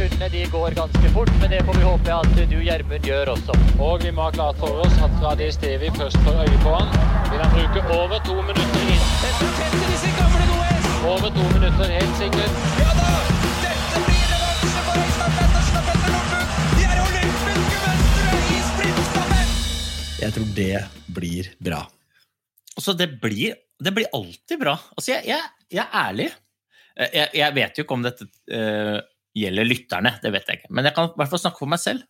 Sekundene de går ganske fort, men det får vi håpe at du, Gjermund, gjør også. Og vi må ha klart for oss at fra det stedet vi først får øye på han, vil han bruke over to minutter inn. Over to minutter, helt sikkert. Jeg tror det blir bra. Altså, det blir, det blir alltid bra. Altså, jeg, jeg, jeg er ærlig. Eh, Jeg, jeg vet jo ikke om dette eh, gjelder lytterne, det vet jeg ikke. Men jeg kan i hvert fall snakke for meg selv.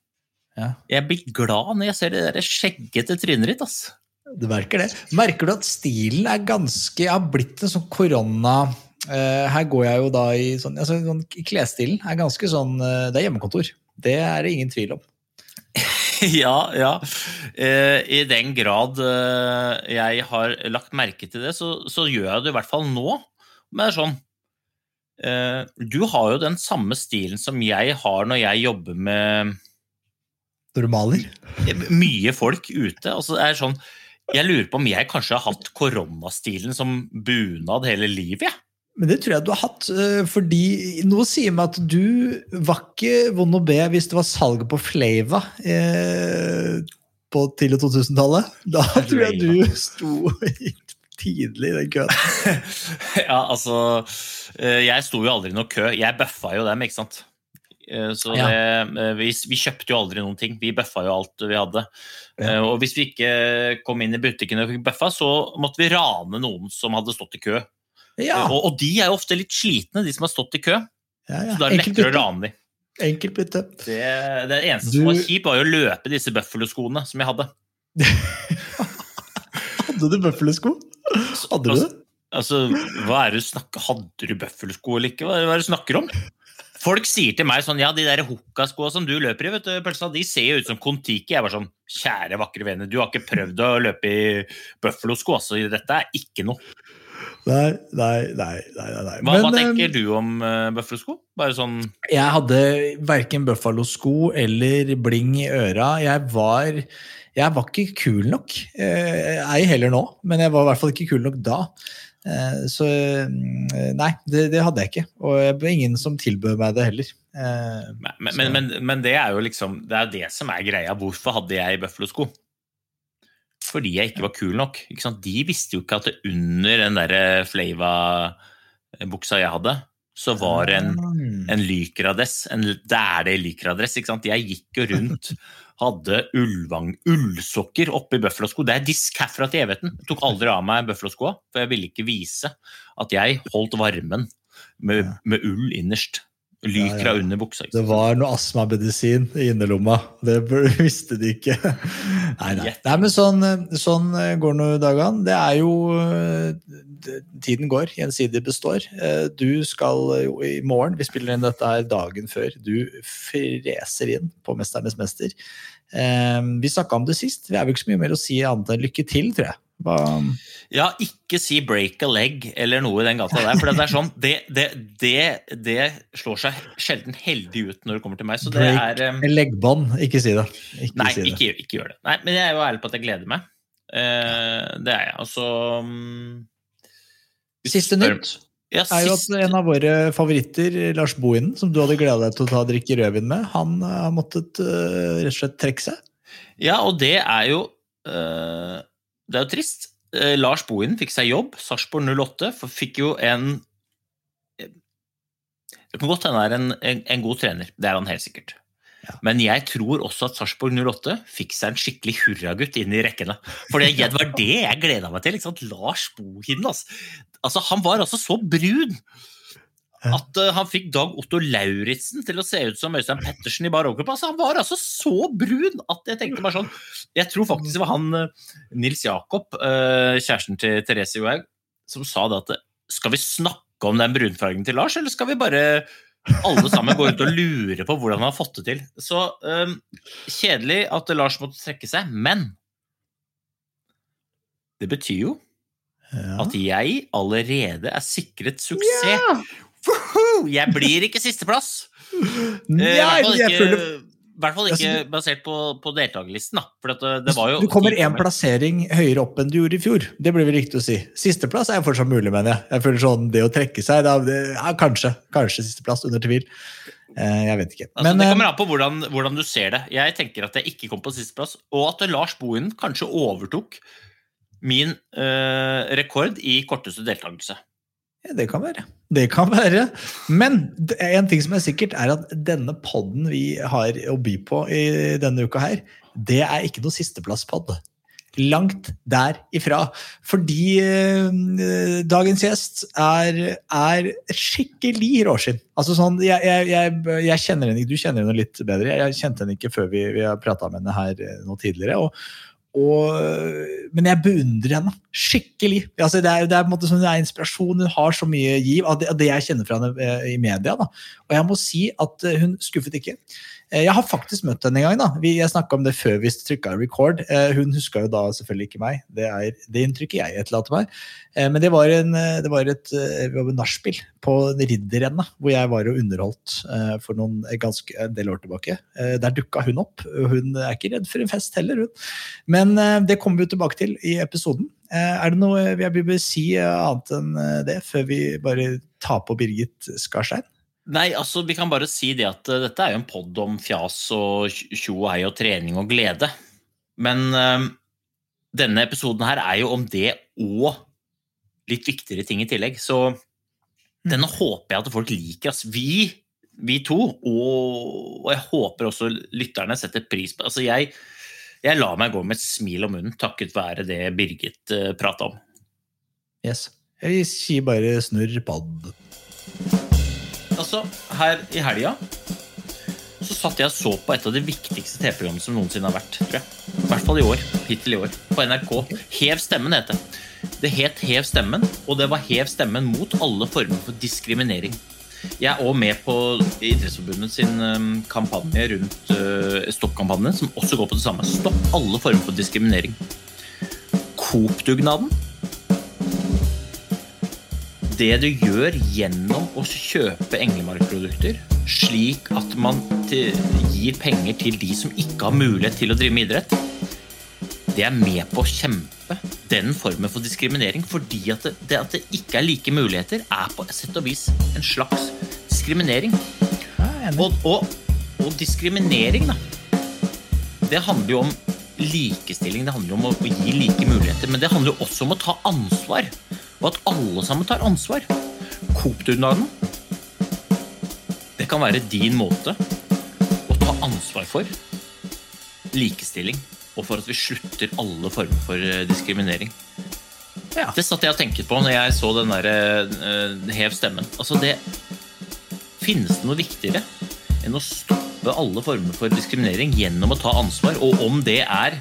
Ja. Jeg blir glad når jeg ser det der skjeggete trynet ditt. ass. Du merker det. Merker du at stilen er ganske har blitt en sånn korona uh, Her går jeg jo da i sånn, altså, sånn Klesstilen er ganske sånn uh, Det er hjemmekontor. Det er det ingen tvil om. ja, ja. Uh, I den grad jeg har lagt merke til det, så, så gjør jeg det i hvert fall nå. Men det er sånn Du har jo den samme stilen som jeg har når jeg jobber med Når du maler? mye folk ute. Altså, det er sånn, jeg lurer på om jeg kanskje har hatt koronastilen som bunad hele livet. Ja. Men det tror jeg du har hatt, eh, fordi noe sier meg at du var ikke vond å be hvis det var salget på Flava eh, på tidlig 2000-tallet. Da tror jeg du sto tidlig i den køen. Ja, altså eh, Jeg sto jo aldri i noe kø. Jeg bøffa jo dem, ikke sant. Eh, Så det, ja. vi, vi kjøpte jo aldri noen ting. Vi bøffa jo alt vi hadde. Ja. Eh, Og hvis vi ikke kom inn i butikken og fikk bøffa, så måtte vi rane noen som hadde stått i kø. Ja, Og, og de er jo ofte litt slitne, de som har stått i kø. ja, ja. Så da er det Enkelt lettere å rane dem. Enkelt bytte. Det, det eneste Du- som var kjipt, var jo å løpe disse Buffalo-skoene som jeg hadde. Hadde du bøffelsko? Hadde du det? Altså, hva er det du snakker Hadde du Buffalo-sko eller ikke? Hva er det du snakker om? Folk sier til meg sånn Ja, de der Hoka-skoa som du løper i, vet du, Pølsa, de ser jo ut som Kon-Tiki. Jeg var sånn Kjære, vakre venner, du har ikke prøvd å løpe i Buffalo-sko. Altså, dette er ikke noe. Nei, nei, nei. nei, nei, Hva, Hva, hva tenker eh, du om uh, Buffalo-sko? Bare sånn Jeg hadde verken Buffalo-sko eller bling i øra. Jeg var, jeg var ikke kul nok. Eh, Ei heller nå, men jeg var i hvert fall ikke kul nok da. Eh, Så mm, nei, det, det hadde jeg ikke. Og det ble ingen som tilbød meg det heller. Eh, men, men, men, men det er jo liksom Det er det som er greia. Hvorfor hadde jeg Buffalo-sko? Fordi jeg ikke var kul nok. De visste jo ikke at det under den der Flava-buksa jeg hadde, så var det en Mm. en lykradress, en dæle lykradress, ikke sant? Jeg gikk jo rundt, hadde Ulvang ullsokker oppi bøffelosko. Det er disk herfra til evigheten. Jeg tok aldri av meg bøffeloskoa, for jeg ville ikke vise at jeg holdt varmen med, med ull innerst. Lykra Ja, ja. under buksa. Det var noe astmamedisin i innerlomma. Det visste de ikke. Nei, nei. nei men sånn, sånn går nå dagene. Det er jo eh, det- Tiden går, gjensidig består. Eh, Du skal jo i morgen, vi spiller inn dette her dagen før, du freser inn på Mesternes mester. Eh, Vi snakka om det sist. Vi er jo ikke så mye mer å si annet enn lykke til, tror jeg. Hva, Ja, ikke si 'break a leg' eller noe i den gata der. For det er sånn, det, det, det, det slår seg sjelden heldig ut når det kommer til meg. Så det break er um... leggbånd. Ikke si det. Ikke Nei, si ikke, ikke gjør det. Nei, men jeg er jo ærlig på at jeg gleder meg. Uh, det er jeg. Altså um... Siste nytt Ja, er jo at en av våre favoritter, Lars Bohinen, som du hadde gleda deg til å ta og drikke rødvin med, han eh, har måttet uh, rett og slett trekke seg. ja, og det er jo Det er jo trist. Eh, Lars Bohinen fikk seg jobb, Sarpsborg 08, for fikk jo en Det kan godt hende han er en, en, en god trener. Det er han helt sikkert. Men jeg tror også at Sarpsborg 08 fikk seg en skikkelig hurragutt inn i rekkene. For det var det jeg gleda meg til. Lars Bohinen, altså. altså. Han var altså så brun at uh, han fikk Dag Otto Lauritzen til å se ut som Øystein Pettersen i bar overkropp. Altså, han var altså så brun at jeg tenkte bare sånn Jeg tror faktisk det var han uh, Nils Jakob, uh, kjæresten til Therese Johaug, som sa det at skal vi snakke om den brunfargen til Lars, eller skal vi bare alle sammen går ut og lurer på hvordan han har fått det til. Så um, kjedelig at Lars måtte trekke seg, men det betyr jo ja. at jeg allerede er sikret suksess. Ja. Jeg blir ikke sisteplass. Nei, jeg føler i hvert fall ikke basert på, på deltakerlisten. For det, det jo du kommer én plassering høyere opp enn du gjorde i fjor. Det blir vel riktig å si. Sisteplass er fortsatt mulig, mener jeg. Jeg føler sånn, Det å trekke seg da, det, ja, Kanskje kanskje sisteplass, under tvil. Eh, jeg vet ikke. Altså, Men, det kommer eh, an på hvordan, hvordan, du ser det. Jeg tenker at jeg ikke kom på sisteplass, og at Lars Bohinen kanskje overtok min øh, rekord i korteste deltakelse. Ja, det kan være. Det kan være. Men en ting som er sikkert, er at denne podden vi har å by på i denne uka her, det er ikke noe sisteplasspod. Langt derifra. Fordi eh, dagens gjest er, er skikkelig råskinn. Altså sånn, jeg, jeg, jeg, kjenner henne Du kjenner henne litt bedre. Jeg kjente henne ikke før vi, vi prata med henne her eh, nå tidligere. og og, men jeg beundrer henne skikkelig. Altså, det, er, det, er, det er inspirasjon. Hun har så mye giv av det, av det jeg kjenner fra henne eh, i media. Da. Og jeg må si at eh, hun skuffet ikke. Eh, jeg har faktisk møtt henne en gang. da. Jeg snakka om det før vi trykka record. Hun huska jo da selvfølgelig ikke meg. Det er det inntrykket jeg etterlater meg. Men det var, en, det var et nachspiel på Ridderrennet, hvor jeg var og underholdt for noen ganske, en del år tilbake. Der dukka hun opp. Hun er ikke redd for en fest heller, hun. Men det kommer vi tilbake til i episoden. Er det noe jeg vil si annet enn det, før vi bare tar på Birgit Skarstein? Nei, altså Vi kan bare si det at uh, dette er jo en pod om fjas og tjo og hei og trening og glede. Men uh, denne episoden her er jo om det og litt viktigere ting i tillegg. Så mm. denne håper jeg at folk liker. Altså, vi, vi to, og, og, jeg håper også lytterne setter pris på Altså, jeg, jeg lar meg gå med et smil om munnen takket være det Birgit uh, prata om. Yes. Jeg sier bare snurr pod altså, her i helga så satt jeg og så på et av de viktigste TV-programmene som noensinne har vært. tror jeg. I hvert fall i år. Hittil i år. På NRK. Hev stemmen het det. Det het Hev stemmen, og det var Hev stemmen mot alle former for diskriminering. Jeg er òg med på Idrettsforbundet sin um, kampanje rundt uh, Stopp-kampanjen, som også går på det samme. Stopp alle former for diskriminering. Coop-dugnaden det du gjør gjennom å kjøpe Englemark-produkter, slik at man gir penger til de som ikke har mulighet til å drive med idrett, det er med på å kjempe den formen for diskriminering. Fordi at det, det at det ikke er like muligheter, er på et sett og vis en slags diskriminering. Og, og, og diskriminering, da, det handler jo om likestilling, det handler om å gi like muligheter. Men det handler jo også om å ta ansvar og at alle sammen tar ansvar. Coop-dugnaden, det kan være din måte å ta ansvar for likestilling, og for at vi slutter alle former for eh, diskriminering. Ja. Det satt jeg og tenkte på når jeg så den der uh, hev stemmen. Altså det Finnes det noe viktigere enn å stoppe alle former for diskriminering gjennom å ta ansvar? Og om det er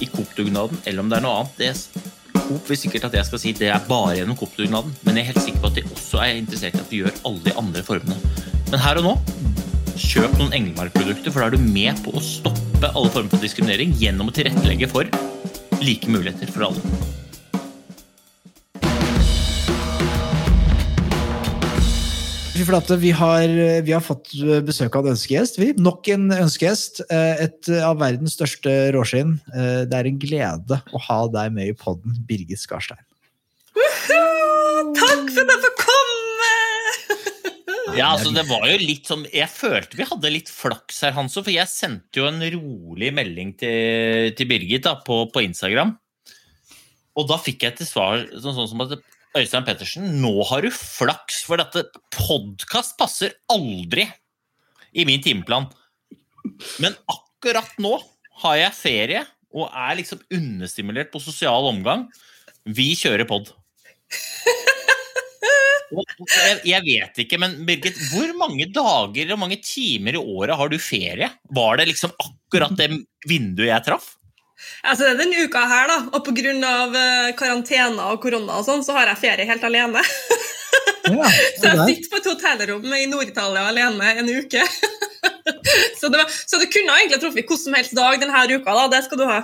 i Coop-dugnaden eller om det er noe annet, det Coop vil sikkert at jeg skal si det er bare gjennom Coop-dugnaden, men jeg er helt sikker på at de også er interessert i at vi gjør alle de andre formene. Men her og nå, kjøp noen Engelmark-produkter, for da er du med på å stoppe alle former for diskriminering gjennom å tilrettelegge for like muligheter for alle. Vi har, vi har, fått besøk av en ønskegjest. Vi. Nok en ønskegjest. Eh, et av verdens største råskinn. Eh, det er en glede å ha deg med i podden, Birgit Skarstein. Takk for at jeg får komme! Ja, altså det var jo litt sånn Jeg følte vi hadde litt flaks her, Hanso. For jeg sendte jo en rolig melding til, til Birgit da, på, på, Instagram. Og da fikk jeg til svar sånn, sånn som at Øystein Pettersen, nå har du flaks, for dette podkast passer aldri i min timeplan. Men akkurat nå har jeg ferie og er liksom understimulert på sosial omgang. Vi kjører pod. Jeg, vet ikke, men Birgit, hvor mange dager og mange timer i året har du ferie? Var det liksom akkurat det vinduet jeg traff? Altså, denne uka her, da, og pga. Uh, karantene og korona og sånn, så har jeg ferie helt alene. Ja, så jeg sitter på et hotellrom i Nord-Italia alene en uke. så, det var, så, du kunne egentlig truffet hvordan som helst dag denne uka, da. Det skal du ha.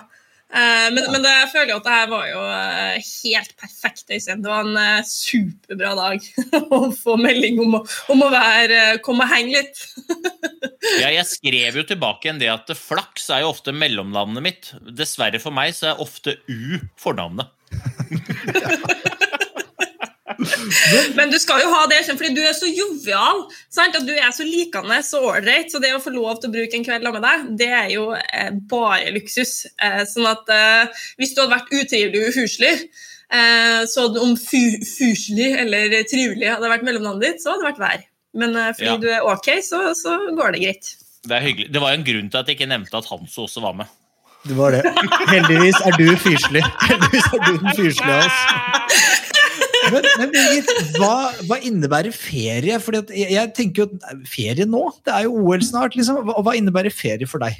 Uh, men, men det, jeg føler jo at det her var jo uh, helt perfekt, Øystein. Det var en uh, superbra dag å få melding om å, om å være, komme og henge litt. ja, jeg skrev jo tilbake igjen det at flaks er jo ofte mellomnavnet mitt. Dessverre for meg så er ofte U fornavnet. Men du skal jo ha det, fordi du er så jovial. Sant? At du er så likende så ålreit. Så det å få lov til å bruke en kveld med deg, det er jo eh, bare luksus. Eh, sånn at eh, hvis du hadde vært utrivelig og uhuslig, eh, så om fu fuslig eller trivelig hadde vært mellomnavnet ditt, så hadde det vært vær. Men eh, fordi ja. du er ok, så, så, går det greit. Det er hyggelig. Det var en grunn til at jeg ikke nevnte at Hanso også var med. Det var det. Heldigvis er du fyselig. Heldigvis er du den fyslige av oss. Men, men hva, hva, innebærer ferie? Fordi jeg, jeg, tenker jo ferie nå, det er jo OL snart. Liksom. Hva, hva innebærer ferie for deg?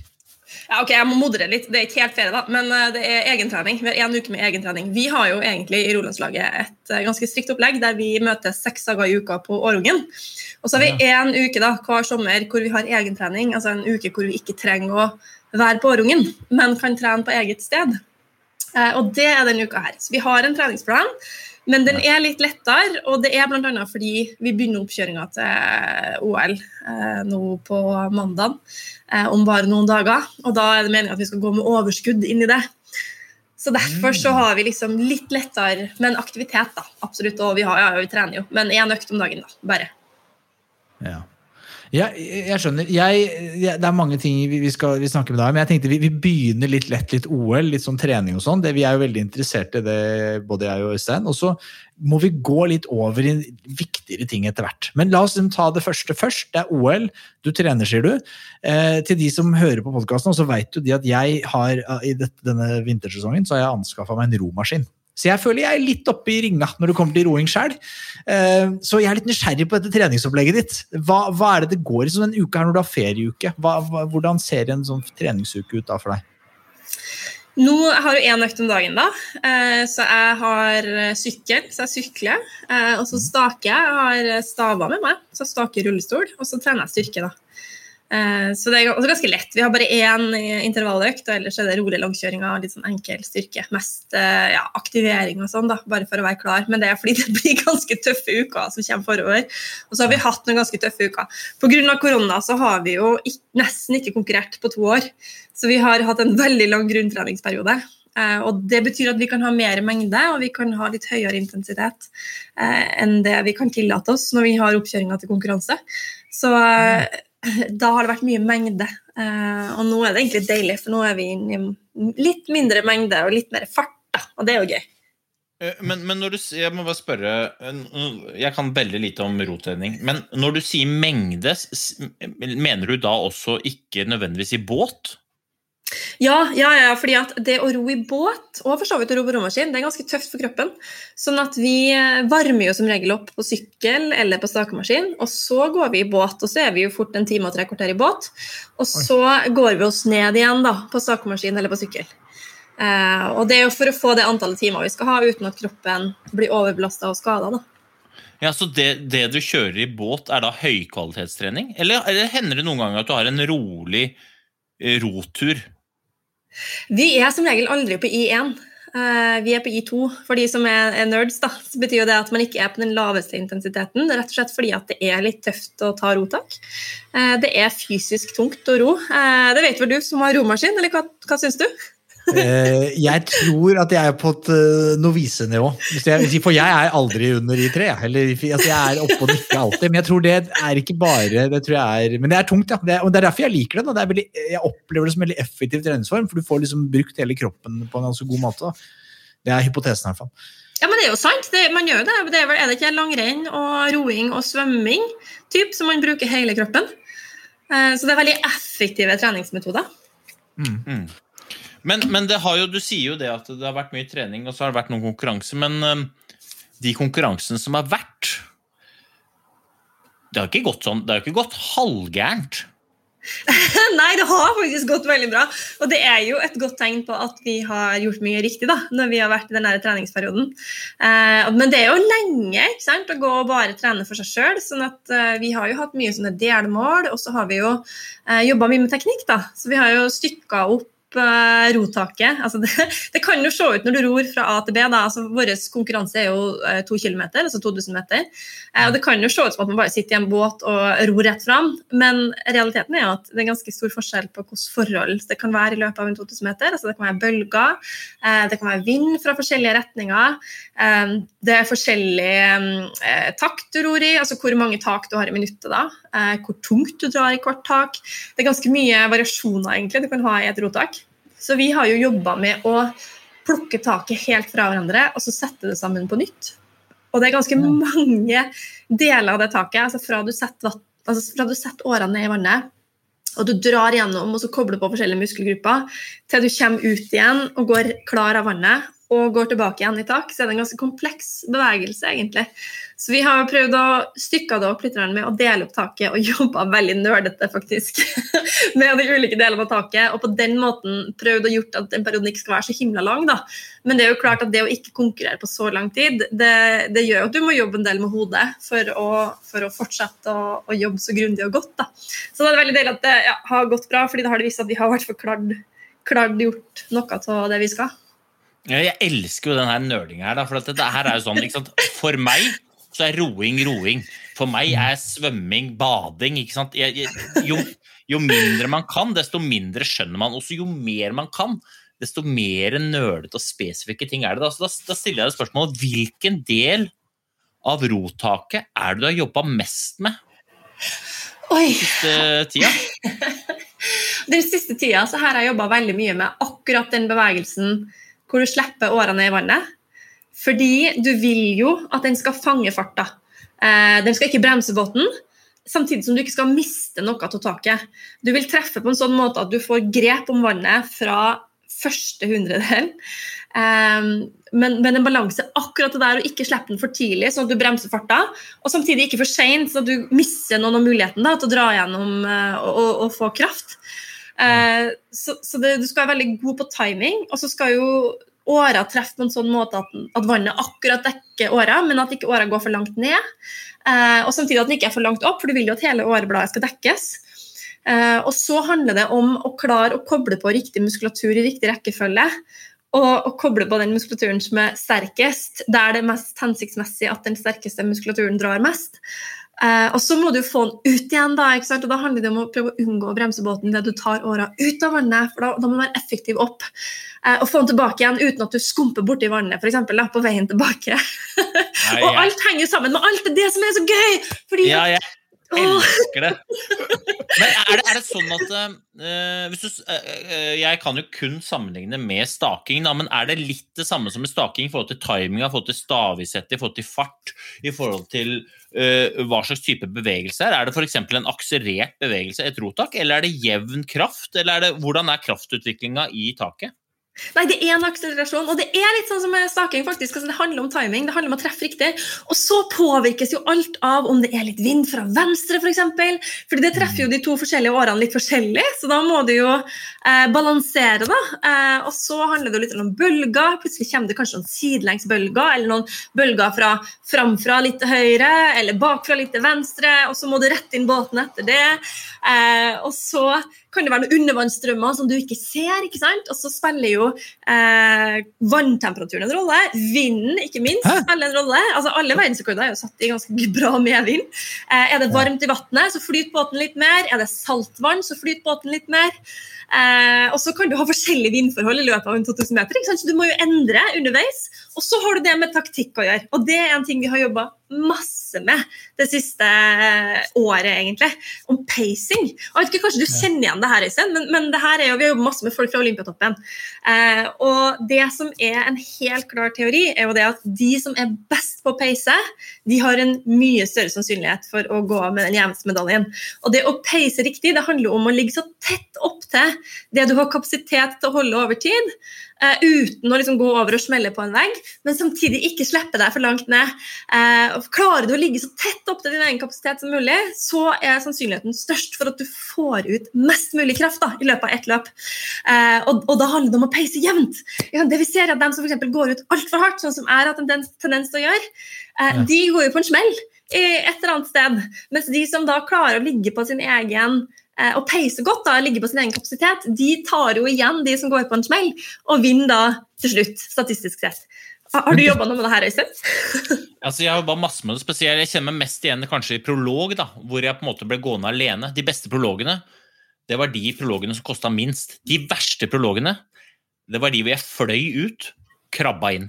Ja, ok, Jeg må modre litt. Det er ikke helt ferie, da, men eh, det er egentrening. Vi har en uke med egentrening. Vi har jo egentlig i Rolandslaget et eh, ganske strikt opplegg der vi møtes seks dager i uka på Årungen. Og så har vi én uke da, hver sommer hvor vi har egentrening, altså en uke hvor vi ikke trenger å være på Årungen, men kan trene på eget sted. Eh, og det er denne uka her. Så vi har en treningsplan men den er litt lettere, og det er bl.a. fordi vi begynner oppkjøringa til OL eh, nå på mandag eh, om bare noen dager. Og da er det meningen at vi skal gå med overskudd inn i det. Så derfor så har vi liksom litt lettere, men aktivitet, da. Absolutt. Og vi, har, ja, vi trener jo, men én økt om dagen, da. Bare. Ja. Jeg, jeg skjønner. Jeg, jeg, det er mange ting vi, vi skal vi snakke med deg om. Jeg tenkte vi, vi, begynner litt lett, litt OL, litt sånn trening og sånn. Vi er jo veldig interessert i det, både jeg og Øystein. Og så må vi gå litt over i viktigere ting etter hvert. Men la oss ta det første først. Det er OL. Du trener, sier du. Eh, til de som hører på podkasten, så vet jo de at jeg har i dette, denne vintersesongen så har jeg anskaffa meg en romaskin. Så jeg føler jeg er litt oppe i ringa når det kommer til roing sjøl. Eh, så jeg er litt nysgjerrig på dette treningsopplegget ditt. Hva, hva er det det går i som en uke her når du har ferieuke? Hva, hvordan ser en sånn treningsuke ut da for deg? Nå har jeg én økt om dagen, da. Eh, så jeg har sykkel, så jeg sykler. Eh, og så staker jeg. Jeg har staver med meg, så jeg staker rullestol. Og så trener jeg styrke, da. Eh, så det er også ganske lett. Vi har bare én intervalløkt, og ellers er det rolig langkjøring og litt sånn enkel styrke. Mest eh, ja, aktivering og sånn, da, bare for å være klar. Men det er fordi det blir ganske tøffe uker som kommer forover. Og så har vi hatt noen ganske tøffe uker. Pga. korona så har vi jo ikke, nesten ikke konkurrert på to år. Så vi har hatt en veldig lang grunntreningsperiode. Og Det betyr at vi kan ha mer mengde og vi kan ha litt høyere intensitet enn det vi kan tillate oss når vi har oppkjøringa til konkurranse. Så uh, da har det vært mye mengde. Uh, og nå er det egentlig deilig, for nå er vi inne i litt mindre mengde og litt mer fart. Da, og det er jo gøy. Eh, men, men, du, jeg må bare spørre Jeg kan veldig lite om rotrening. Men når du sier mengde, mener du da også ikke nødvendigvis i båt? Ja, ja, ja, fordi at det å ro i båt og for så vidt å ro på romaskin, det er ganske tøft for kroppen. Sånn at vi varmer jo som regel opp på sykkel eller på stakemaskin, og så går vi i båt, og så er vi jo fort en time og tre kvarter i båt. Og så går vi oss ned igjen da, på stakemaskin eller på sykkel. Eh, og det er jo for å få det antallet timer vi skal ha, uten at kroppen blir overbelasta og skada. Ja, Så det, det, du kjører i båt, er da høykvalitetstrening? Eller, eller hender det noen ganger at du har en rolig eh, rotur? Vi er som regel aldri på I1. Uh, vi er på I2. For de som er, er nerds, da, så betyr det at man ikke er på den laveste intensiteten. Rett og slett fordi at det er litt tøft å ta rotak. Uh, det er fysisk tungt å ro. Uh, det vet vel du som har romaskin, eller hva, hva syns du? Eh, jeg tror at jeg er på et uh, novisenivå. For jeg er aldri under i tre. Eller, altså jeg er oppe og nikker alltid. Men jeg tror det er ikke bare det tror jeg er, Men det er tungt, ja. Det er, og det er derfor jeg liker det. det veldig, jeg opplever det som en veldig effektiv treningsform, for du får liksom brukt hele kroppen på en ganske god måte. Da. Det er hypotesen i hvert fall. Ja, men det er jo sant. Det, man gjør jo det. det er, vel, er det ikke langrenn og roing og svømming typ, som man bruker hele kroppen? Eh, så det er veldig effektive treningsmetoder. Mm. Men, men jo, du sier jo det at det har vært mye trening, og så har det vært noen konkurranser. Men um, de konkurransene som har vært Det har ikke gått sånn, det har ikke gått halvgærent. Nei, det har faktisk gått veldig bra. Og det er jo et godt tegn på at vi har gjort mye riktig da, når vi har vært i denne treningsperioden. Eh, men det er jo lenge ikke sant, å gå og bare trene for seg sjøl. Sånn at eh, vi har jo hatt mye sånne delmål, og så har vi jo eh, jobba mye med teknikk. da. Så vi har jo stykka opp uh, rotaket. Altså det, det, kan jo se ut når du ror fra A til B. Da. Altså, Vår konkurranse er jo uh, to km, altså 2000 meter. Uh, og det kan jo se ut som at man bare sitter i en båt og ror rett fram, men realiteten er at det er ganske stor forskjell på hvilke forhold det kan være i løpet av en 2000 meter. Altså, det kan være bølger, det kan være vind fra forskjellige retninger. det er forskjellig takt du ror i, altså hvor mange tak du har i minuttet da. Hvor tungt du drar i hvert tak. Det er ganske mye variasjoner egentlig du kan ha i et rotak. Så vi har jo jobba med å plukke taket helt fra hverandre og så sette det sammen på nytt. Og det er ganske mange deler av det taket. altså Fra du setter, altså fra du setter årene ned i vannet, og du drar gjennom og så kobler på forskjellige muskelgrupper, til du kommer ut igjen og går klar av vannet og går tilbake igjen i tak, så er det en ganske kompleks bevegelse, egentlig. Så vi har prøvd å stykke det opp litt med å dele opp taket og jobba veldig nerdete, faktisk, med de ulike delene av taket. Og på den måten prøvd å gjort at den perioden ikke skal være så himla lang, da. Men det er jo klart at det å ikke konkurrere på så lang tid, det, det gjør at du må jobbe en del med hodet for å, for å fortsette å, å, jobbe så grundig og godt, da. Så det er veldig deilig at det ja, har gått bra, fordi det har det vist at vi har i hvert fall klart gjort noe av det vi skal. Jeg elsker jo den her nerdinga her, da, for dette her er jo sånn For meg så er roing roing. For meg er svømming bading. ikke sant? Jeg, jeg, jo, jo, mindre man kan, desto mindre skjønner man. Også jo mer man kan, desto mer nølete og spesifikke ting er det. Da, så da, da stiller jeg deg spørsmålet hvilken del av rotaket er det du har jobba mest med Oi. siste tida? Den siste tida så har jeg jobba veldig mye med akkurat den bevegelsen hvor du slipper årene i vannet. Fordi du vil jo at den skal fange farta. Eh, den skal ikke bremse båten, samtidig som du ikke skal miste noe av taket. Du vil treffe på en sånn måte at du får grep om vannet fra første hundredel. Um, men, men, en balanse akkurat det der å ikke slippe den for tidlig, sånn at du bremser farta, og samtidig ikke for seint, så at du mister noen av muligheten da, til å dra gjennom uh, og, og, og, få kraft. Uh, så, så det, du skal være veldig god på timing, og så skal jo åra treffe på en sånn måte at, at, vannet akkurat dekker åra, men at ikke åra går for langt ned. Eh, og samtidig at den ikke er for langt opp, for du vil jo at hele årebladet skal dekkes. Eh, og så handler det om å klare å koble på riktig muskulatur i riktig rekkefølge. Og, og, koble på den muskulaturen som er sterkest, der det er mest hensiktsmessig at den sterkeste muskulaturen drar mest. Uh, og så må du få den ut igjen, da, og da handler det om å prøve å unngå å bremse båten idet du tar åra ut av vannet, for da, da må du være effektiv opp. Eh, og få den tilbake igjen uten at du skumper borti vannet, f.eks. på veien tilbake. Nei, og alt henger jo sammen med alt. Det er det som er så gøy! Fordi ja, jeg elsker det. Men er det, er det sånn at uh, du, uh, Jeg kan jo kun sammenligne med staking, da, men er det litt det samme som med staking i forhold til timinga, i forhold til stavisettet, i forhold til fart, i forhold til hva slags type bevegelse er? Er det f.eks. en akserert bevegelse, et rotak, eller er det jevn kraft? eller er det, Hvordan er kraftutviklinga i taket? Nei, det er en akselerasjon, og det er litt sånn som staking. faktisk, altså Det handler om timing, det handler om å treffe riktig. Og så påvirkes jo alt av om det er litt vind fra venstre, f.eks. For eksempel. Fordi det treffer jo de to forskjellige årene litt forskjellig, så da må du jo eh, balansere, da. Eh, og så handler det jo litt om bølger. Plutselig kommer det kanskje noen sidelengsbølger, eller noen bølger fra framfra litt til høyre, eller bakfra litt til venstre, og så må du rette inn båten etter det. Eh, og så kan det være noen undervannsstrømmer som du ikke ser. ikke sant? Og så spiller jo eh, vanntemperaturen en rolle. Vinden, ikke minst, Hæ? spiller en rolle. Altså Alle verdensrekorder er jo satt i ganske bra medvind. Eh, er det varmt i vannet, så flyter båten litt mer. Er det saltvann, så flyter båten litt mer. Eh, og så kan du ha forskjellige vindforhold i løpet av en 2000 meter, så du må jo endre underveis. Og så har du det med taktikk å gjøre. Og det er en ting vi har jobba masse med det siste året, egentlig. Om pacing. Jeg vet ikke, Kanskje du kjenner igjen det her, Øystein, men, men det her er jo, vi har jobbet masse med folk fra Olympiatoppen. Eh, og det som er en helt klar teori, er jo det at de som er best på å pace, de har en mye større sannsynlighet for å gå av med den jevneste medaljen. Og det å pace riktig, det handler om å ligge så tett opp til det du har kapasitet til å holde over tid. Uh, uten å liksom gå over og smelle på en vegg, men samtidig ikke slippe deg for langt ned. Eh, klarer du å ligge så tett opp til din egen kapasitet som mulig, så er sannsynligheten størst for at du får ut mest mulig kraft da, i løpet av ett løp. Eh, og, og, da handler det om å peise jevnt. Det vi ser er at De som for går ut altfor hardt, sånn som jeg har hatt en tendens til å gjøre, ja. de går jo på en smell et eller annet sted. Mens de som da klarer å ligge på sin egen Eh, og peiser godt, da, ligger på sin egen kapasitet, de tar jo igjen de som går på en smell, og vinner da til slutt, statistisk sett. Har du jobba noe med det her, Øystein? altså, jeg har jobba masse med det spesielt. Jeg kjenner meg mest igjen kanskje i prolog, da, hvor jeg på en måte ble gående alene. De beste prologene det var de prologene som kosta minst. De verste prologene det var de hvor jeg fløy ut, krabba inn.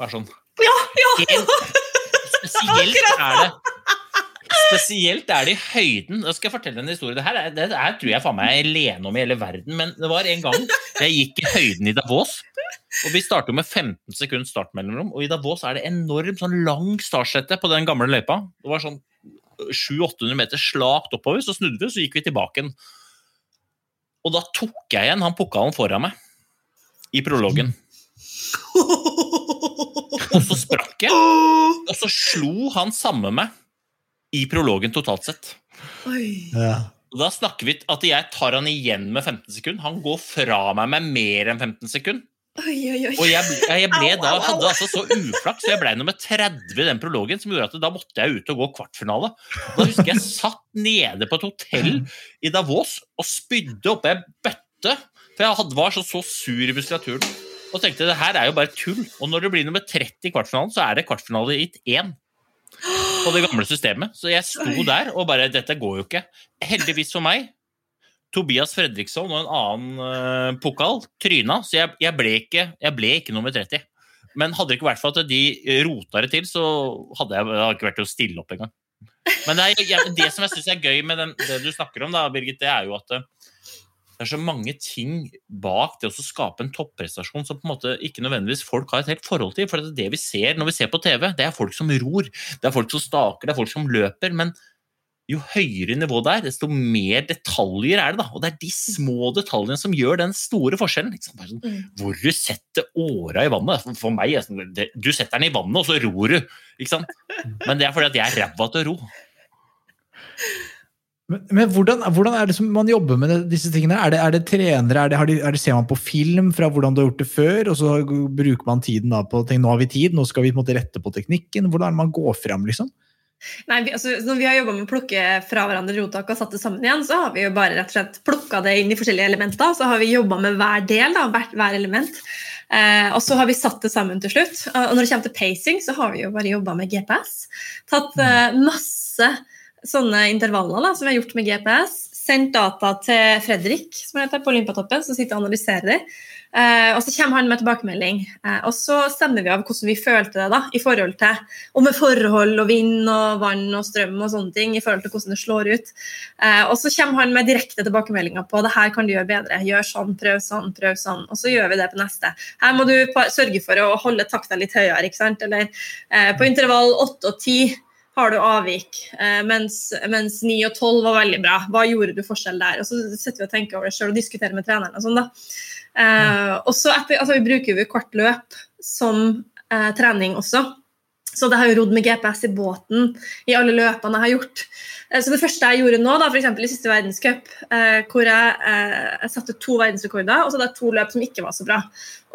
Bare sånn. Ja, ja! ja. spesielt er det Spesielt er det i høyden. Da skal jeg fortelle en historie. Det her, det her tror jeg faen meg er alene om i hele verden, men det var en gang jeg gikk i høyden i Davos. Og Vi starter med 15 sekunds startmellomrom, og i Davos er det enormt sånn lang startsette på den gamle løypa. Det var sånn 700-800 meter slakt oppover, så snudde vi, og så gikk vi tilbake. Og da tok jeg igjen han pokalen foran meg i prologen. Og så sprakk jeg, og så slo han samme meg i prologen totalt sett. Ja. Da snakker vi at jeg tar han igjen med 15 sekunder. Han går fra meg med mer enn 15 sekunder. Oi, oi, oi. Og jeg, ble, jeg ble da, hadde altså så uflaks, så jeg ble nummer 30 i den prologen, som gjorde at da måtte jeg ut og gå kvartfinale. Da husker jeg satt nede på et hotell i Davos og spydde oppi ei bøtte, for jeg hadde, var så, så sur i muskulaturen. Og tenkte det her er jo bare tull. Og når det blir nummer 30 i kvartfinalen, så er det kvartfinale i én på det gamle systemet. Så jeg sto der og bare Dette går jo ikke. Heldigvis for meg, Tobias Fredriksson og en annen uh, pokal tryna, så jeg, jeg, ble ikke, jeg, ble ikke, nummer 30. Men hadde det ikke vært for at de rota det til, så hadde jeg, hadde ikke vært til å stille opp engang. Men det, er, jeg, det som jeg syns er gøy med den, det du snakker om, da, Birgit, det er jo at uh, det er så mange ting bak det å skape en topprestasjon som på en måte ikke nødvendigvis folk har et helt forhold til. For det, er det vi ser når vi ser på TV, det er folk som ror, det er folk som staker, det er folk som løper. Men jo høyere nivå det er, desto mer detaljer er det. da, Og det er de små detaljene som gjør den store forskjellen. Liksom. Sånn, mm. hvor du setter åra i vannet. For meg, sånn, Du setter den i vannet, og så ror du. ikke sant? Men det er fordi at jeg er ræva til å ro. Men, men hvordan, hvordan, er det som man jobber med disse tingene? Er det, er det trenere? Er det, det, er det, ser man på film fra hvordan du har gjort det før, og så bruker man tiden da på ting, nå har vi tid, nå skal vi på en måte rette på teknikken? Hvordan er det man går frem, liksom? Nei, vi, altså, Når vi har jobba med å plukke fra hverandre rotak og satt det sammen igjen, så har vi jo bare rett og slett plukka det inn i forskjellige elementer. Så har vi jobba med hver del, da, hvert, hver element. Eh, og så har vi satt det sammen til slutt. Og når det kommer til pacing, så har vi jo bare jobba med GPS. Tatt eh, masse sånne intervaller da, som vi har gjort med GPS. Sendt data til Fredrik som heter på Olympiatoppen, som sitter og analyserer det. Eh, og Så kommer han med tilbakemelding. Eh, og Så stemmer vi av hvordan vi følte det da, i forhold til og med forhold og vind og vann og strøm og sånne ting. i forhold til hvordan det slår ut. Eh, og Så kommer han med direkte tilbakemeldinger på det her kan du gjøre bedre. Gjør sånn, prøv sånn, prøv sånn. Og så gjør vi det på neste. Her må du sørge for å holde takta litt høyere. ikke sant? Eller eh, på intervall 8 og 10 har du avvik, eh, mens, mens 9 og 12 var veldig bra. Hva gjorde du forskjell der? Og så sitter vi og tenker over det sjøl og diskuterer med treneren. Og sånn da. Eh, og så altså, vi bruker vi kort løp som eh, trening også. Så det har jo rodd med GPS i båten i alle løpene jeg har gjort. Så det første jeg gjorde nå, da, f.eks. i siste verdenscup, eh, hvor jeg, eh, jeg, satte to verdensrekorder, og så hadde jeg to løp som ikke var så bra.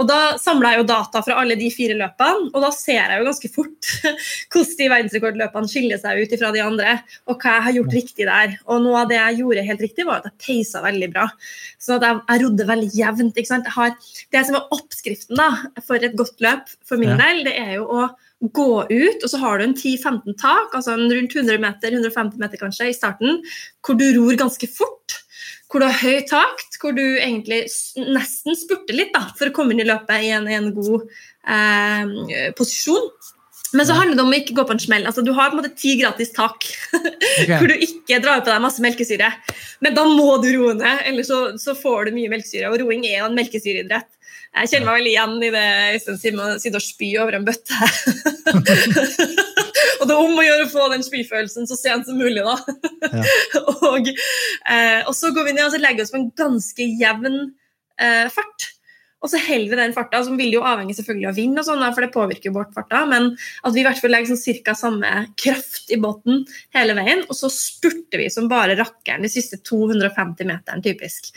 Og Da samla jeg jo data fra alle de fire løpene, og da ser jeg jo ganske fort hvordan de verdensrekordløpene skiller seg ut fra de andre, og hva jeg har gjort riktig der. Og noe av det jeg gjorde helt riktig, var at jeg peisa veldig bra. Så at jeg, jeg rodde veldig jevnt. har, det som er oppskriften da, for et godt løp for min del, det er jo å gå ut, og så har du en 10-15 tak, altså en rundt 100 meter, 150 meter kanskje, i starten, hvor du ror ganske fort. Hvor du har høy takt, hvor du egentlig nesten spurter litt da, for å komme inn i løpet i en, en god eh, posisjon. Men så handler det om å ikke gå på en smell. Altså, du har på en måte ti gratis tak hvor du ikke drar på deg masse melkesyre. Men da må du roe ned, ellers så, så får du mye melkesyre. Og roing er jo en melkesyreidrett. Jeg kjenner meg veldig igjen i det Øystein sier med å sitte og spy over en bøtte. og det er om å gjøre å få den spyfølelsen så sent som mulig, da. Og, eh, og, så går vi ned og legger oss på en ganske jevn eh, fart. Og så holder vi den farta, som vil jo avhenge selvfølgelig av vind, og sånn, for det påvirker jo bort farta, men at vi i hvert fall legger sånn ca. samme kraft i båten hele veien, og så spurter vi som bare rakkeren de siste 250 meteren, typisk.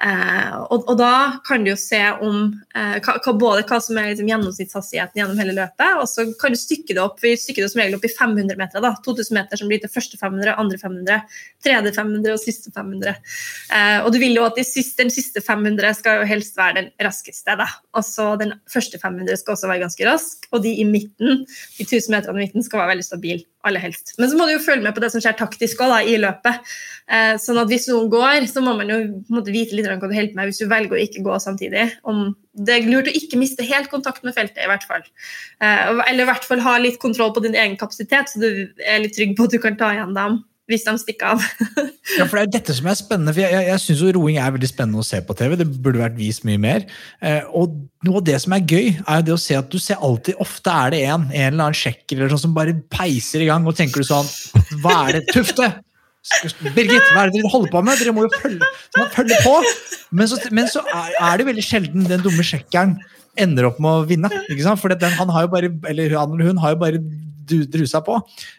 Eh, og, og, da kan du jo se om eh, hva, både hva som er liksom, gjennomsnittshastigheten gjennom hele løpet, og så kan du stykke det opp vi stykker det som regel opp i 500 meter. da, 2000 meter som blir til første 500, andre 500, tredje 500 og siste 500. Eh, og du vil jo at de siste, den siste 500 skal jo helst være den raskeste raskeste. Da. Altså, den første 500 skal også være ganske rask, og de i midten, de 1000 meterne i midten skal være veldig stabile, aller helst. Men så må du jo følge med på det som skjer taktisk også, da, i løpet. Eh, sånn at hvis noen går, så må man jo måtte vite litt hva du holder med hvis du velger å ikke gå samtidig. Om det er lurt å ikke miste helt kontakt med feltet, i hvert fall. Eh, eller i hvert fall ha litt kontroll på din egen kapasitet, så du er litt trygg på at du kan ta igjen dem hvis de stikker av. ja, for Det er jo dette som er spennende. for Jeg, jeg, jeg syns roing er veldig spennende å se på TV. Det burde vært vist mye mer. Eh, og noe av det som er gøy, er jo det å se at du ser alltid Ofte er det en, en eller annen sjekker eller sånn som bare peiser i gang, og tenker du sånn Hva er det? Tufte! Birgit, hva er det dere holder på med? Dere må jo følge, følge på! Men så, men så er, er det veldig sjelden den dumme sjekkeren ender opp med å vinne. ikke sant? For den, han har jo bare, eller han eller hun har jo bare drusa på.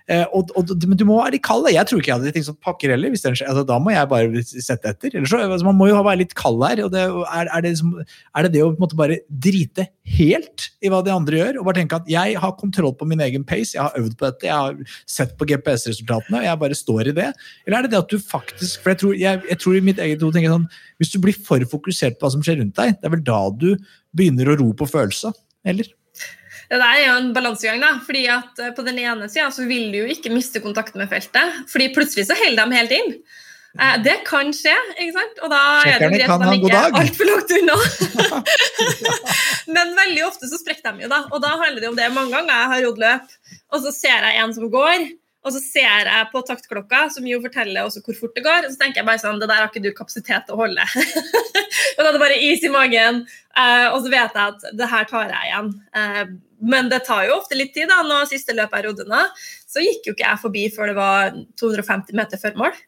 Eh, og, og, men du må være litt kald. Jeg tror ikke jeg hadde ting som pakker heller. Det, altså, da må jeg bare sette etter. Ellers så, altså, man må jo være litt kald her. og det, er, er, det liksom, er, det det å måte, bare drite helt i hva de andre gjør, og bare tenke at jeg har kontroll på min egen pace, jeg har øvd på dette, jeg har sett på GPS-resultatene, og jeg bare står i det? Eller er det det at du faktisk For jeg tror, jeg, jeg tror i mitt eget hode tenker sånn Hvis du blir for fokusert på hva som skjer rundt deg, det er vel da du begynner å ro på følelser? Eller? Det der er jo en balansegang. da, fordi at eh, På den ene sida vil du jo ikke miste kontakten med feltet, fordi plutselig så holder de helt inn. Eh, det kan skje, ikke sant? og da er det greit at de ikke er altfor langt unna. Men veldig ofte så sprekker de jo, da. Og da handler det om det mange ganger jeg har rodd løp, og så ser jeg en som går. Og så ser jeg på taktklokka, som jo forteller også hvor fort det går. Og så tenker jeg bare sånn Det der har ikke du kapasitet til å holde. og da er det bare is i magen. Uh, og så vet jeg at det her tar jeg igjen. Uh, men det tar jo ofte litt tid. da, Når siste løpet jeg rodde nå, så gikk jo ikke jeg forbi før det var 250 meter før mål.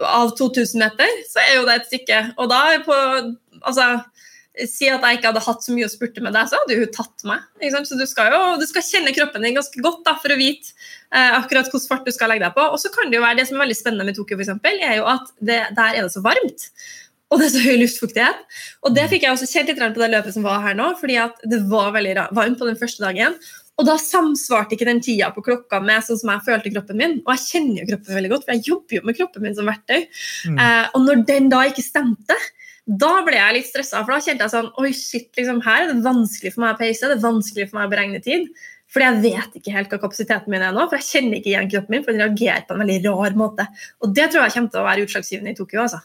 Av 2000 meter så er jo det et stykke. Og da på altså, Si at jeg ikke hadde hatt så mye å spurte med deg, så hadde hun tatt meg. Så du skal jo du skal kjenne kroppen din ganske godt da, for å vite eh, akkurat hvilken fart du skal legge deg på. Og så kan det jo være det som er veldig spennende med Tokyo, for eksempel, er jo at det, der er det så varmt. Og det er så høy luftfuktighet. Og det fikk jeg også kjent litt på det løpet som var her nå, fordi det var veldig varmt på den første dagen. Og da samsvarte ikke den tida på klokka med sånn som jeg følte kroppen min. Og jeg kjenner jo kroppen veldig godt, for jeg jobber jo med kroppen min som verktøy. Mm. Eh, og når den da ikke stemte, da ble jeg litt stressa, for da kjente jeg sånn Oi, shit, liksom, her er det vanskelig for meg å pace, det er vanskelig for meg å beregne tid. Fordi jeg vet ikke helt hva kapasiteten min er nå, for jeg kjenner ikke igjen kroppen min, for den reagerer på en veldig rar måte. Og det tror jeg kommer til å være utslagsgivende i Tokyo. altså.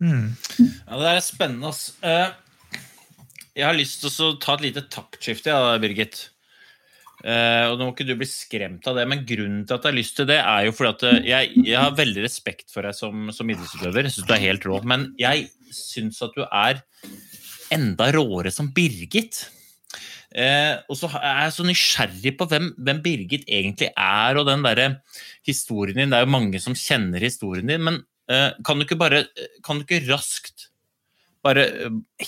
Mm. Ja, Det er spennende, ass. Eh, jeg har lyst til å ta et lite taktskifte, ja, Birgit. Uh, og Nå må ikke du bli skremt av det, men grunnen til at jeg har lyst til det, er jo fordi at eh, jeg, jeg har veldig respekt for deg som, som idrettsutøver. Jeg syns du er helt rå. Men jeg syns at du er enda råere som Birgit. Eh, og så er jeg så nysgjerrig på hvem, hvem Birgit egentlig er, og den derre historien din. Det er jo mange som kjenner historien din, men eh, kan du ikke bare Kan du ikke raskt bare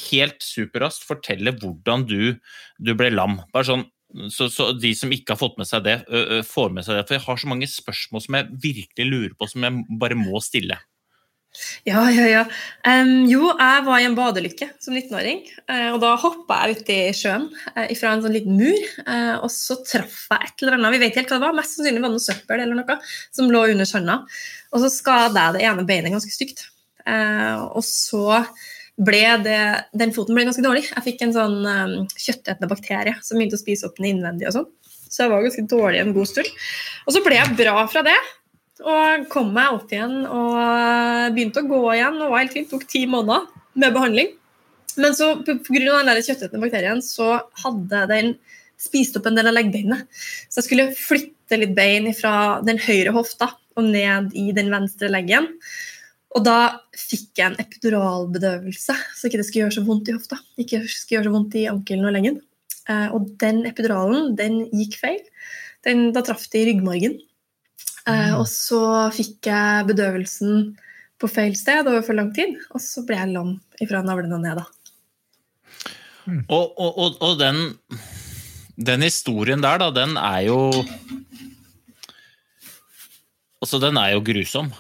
helt superraskt fortelle hvordan du, du ble lam? Bare sånn så, så, de som ikke har fått med seg det, får med seg det. For jeg har så mange spørsmål som jeg virkelig lurer på, som jeg bare må stille. Ja, ja, ja. Um, jo, jeg var i en badelykke som 19-åring. Uh, og da hoppa jeg uti sjøen uh, fra en sånn liten mur. Uh, og så traff jeg et eller annet, vi vet helt hva det var, mest sannsynlig var det noe søppel eller noe, som lå under sanda. Og så skada jeg det ene beinet ganske stygt. og så ble det, den foten ble ganske dårlig. Jeg fikk en sånn um, kjøttetende bakterie som begynte å spise opp den innvendig. og sånn. Så jeg var ganske dårlig en god stund. Og så ble jeg bra fra det. Og kom meg opp igjen og begynte å gå igjen. og var helt fint. Tok ti måneder med behandling. Men så pga. den kjøttetende bakterien så hadde den spist opp en del av leggbeinet. Så jeg skulle flytte litt bein fra den høyre hofta og ned i den venstre leggen. Og da fikk jeg en epiduralbedøvelse, så ikke det skulle gjøre så vondt i hofta. Ikke skulle gjøre så vondt i ankelen og leggen. Eh, og den epiduralen, den gikk feil. Den, da traff det i ryggmargen. Eh, og så fikk jeg bedøvelsen på feil sted over for lang tid, og så ble jeg lam ifra navlen og ned. da. Og, og, og, og den, den historien der, da, den er jo Altså, den er jo grusom.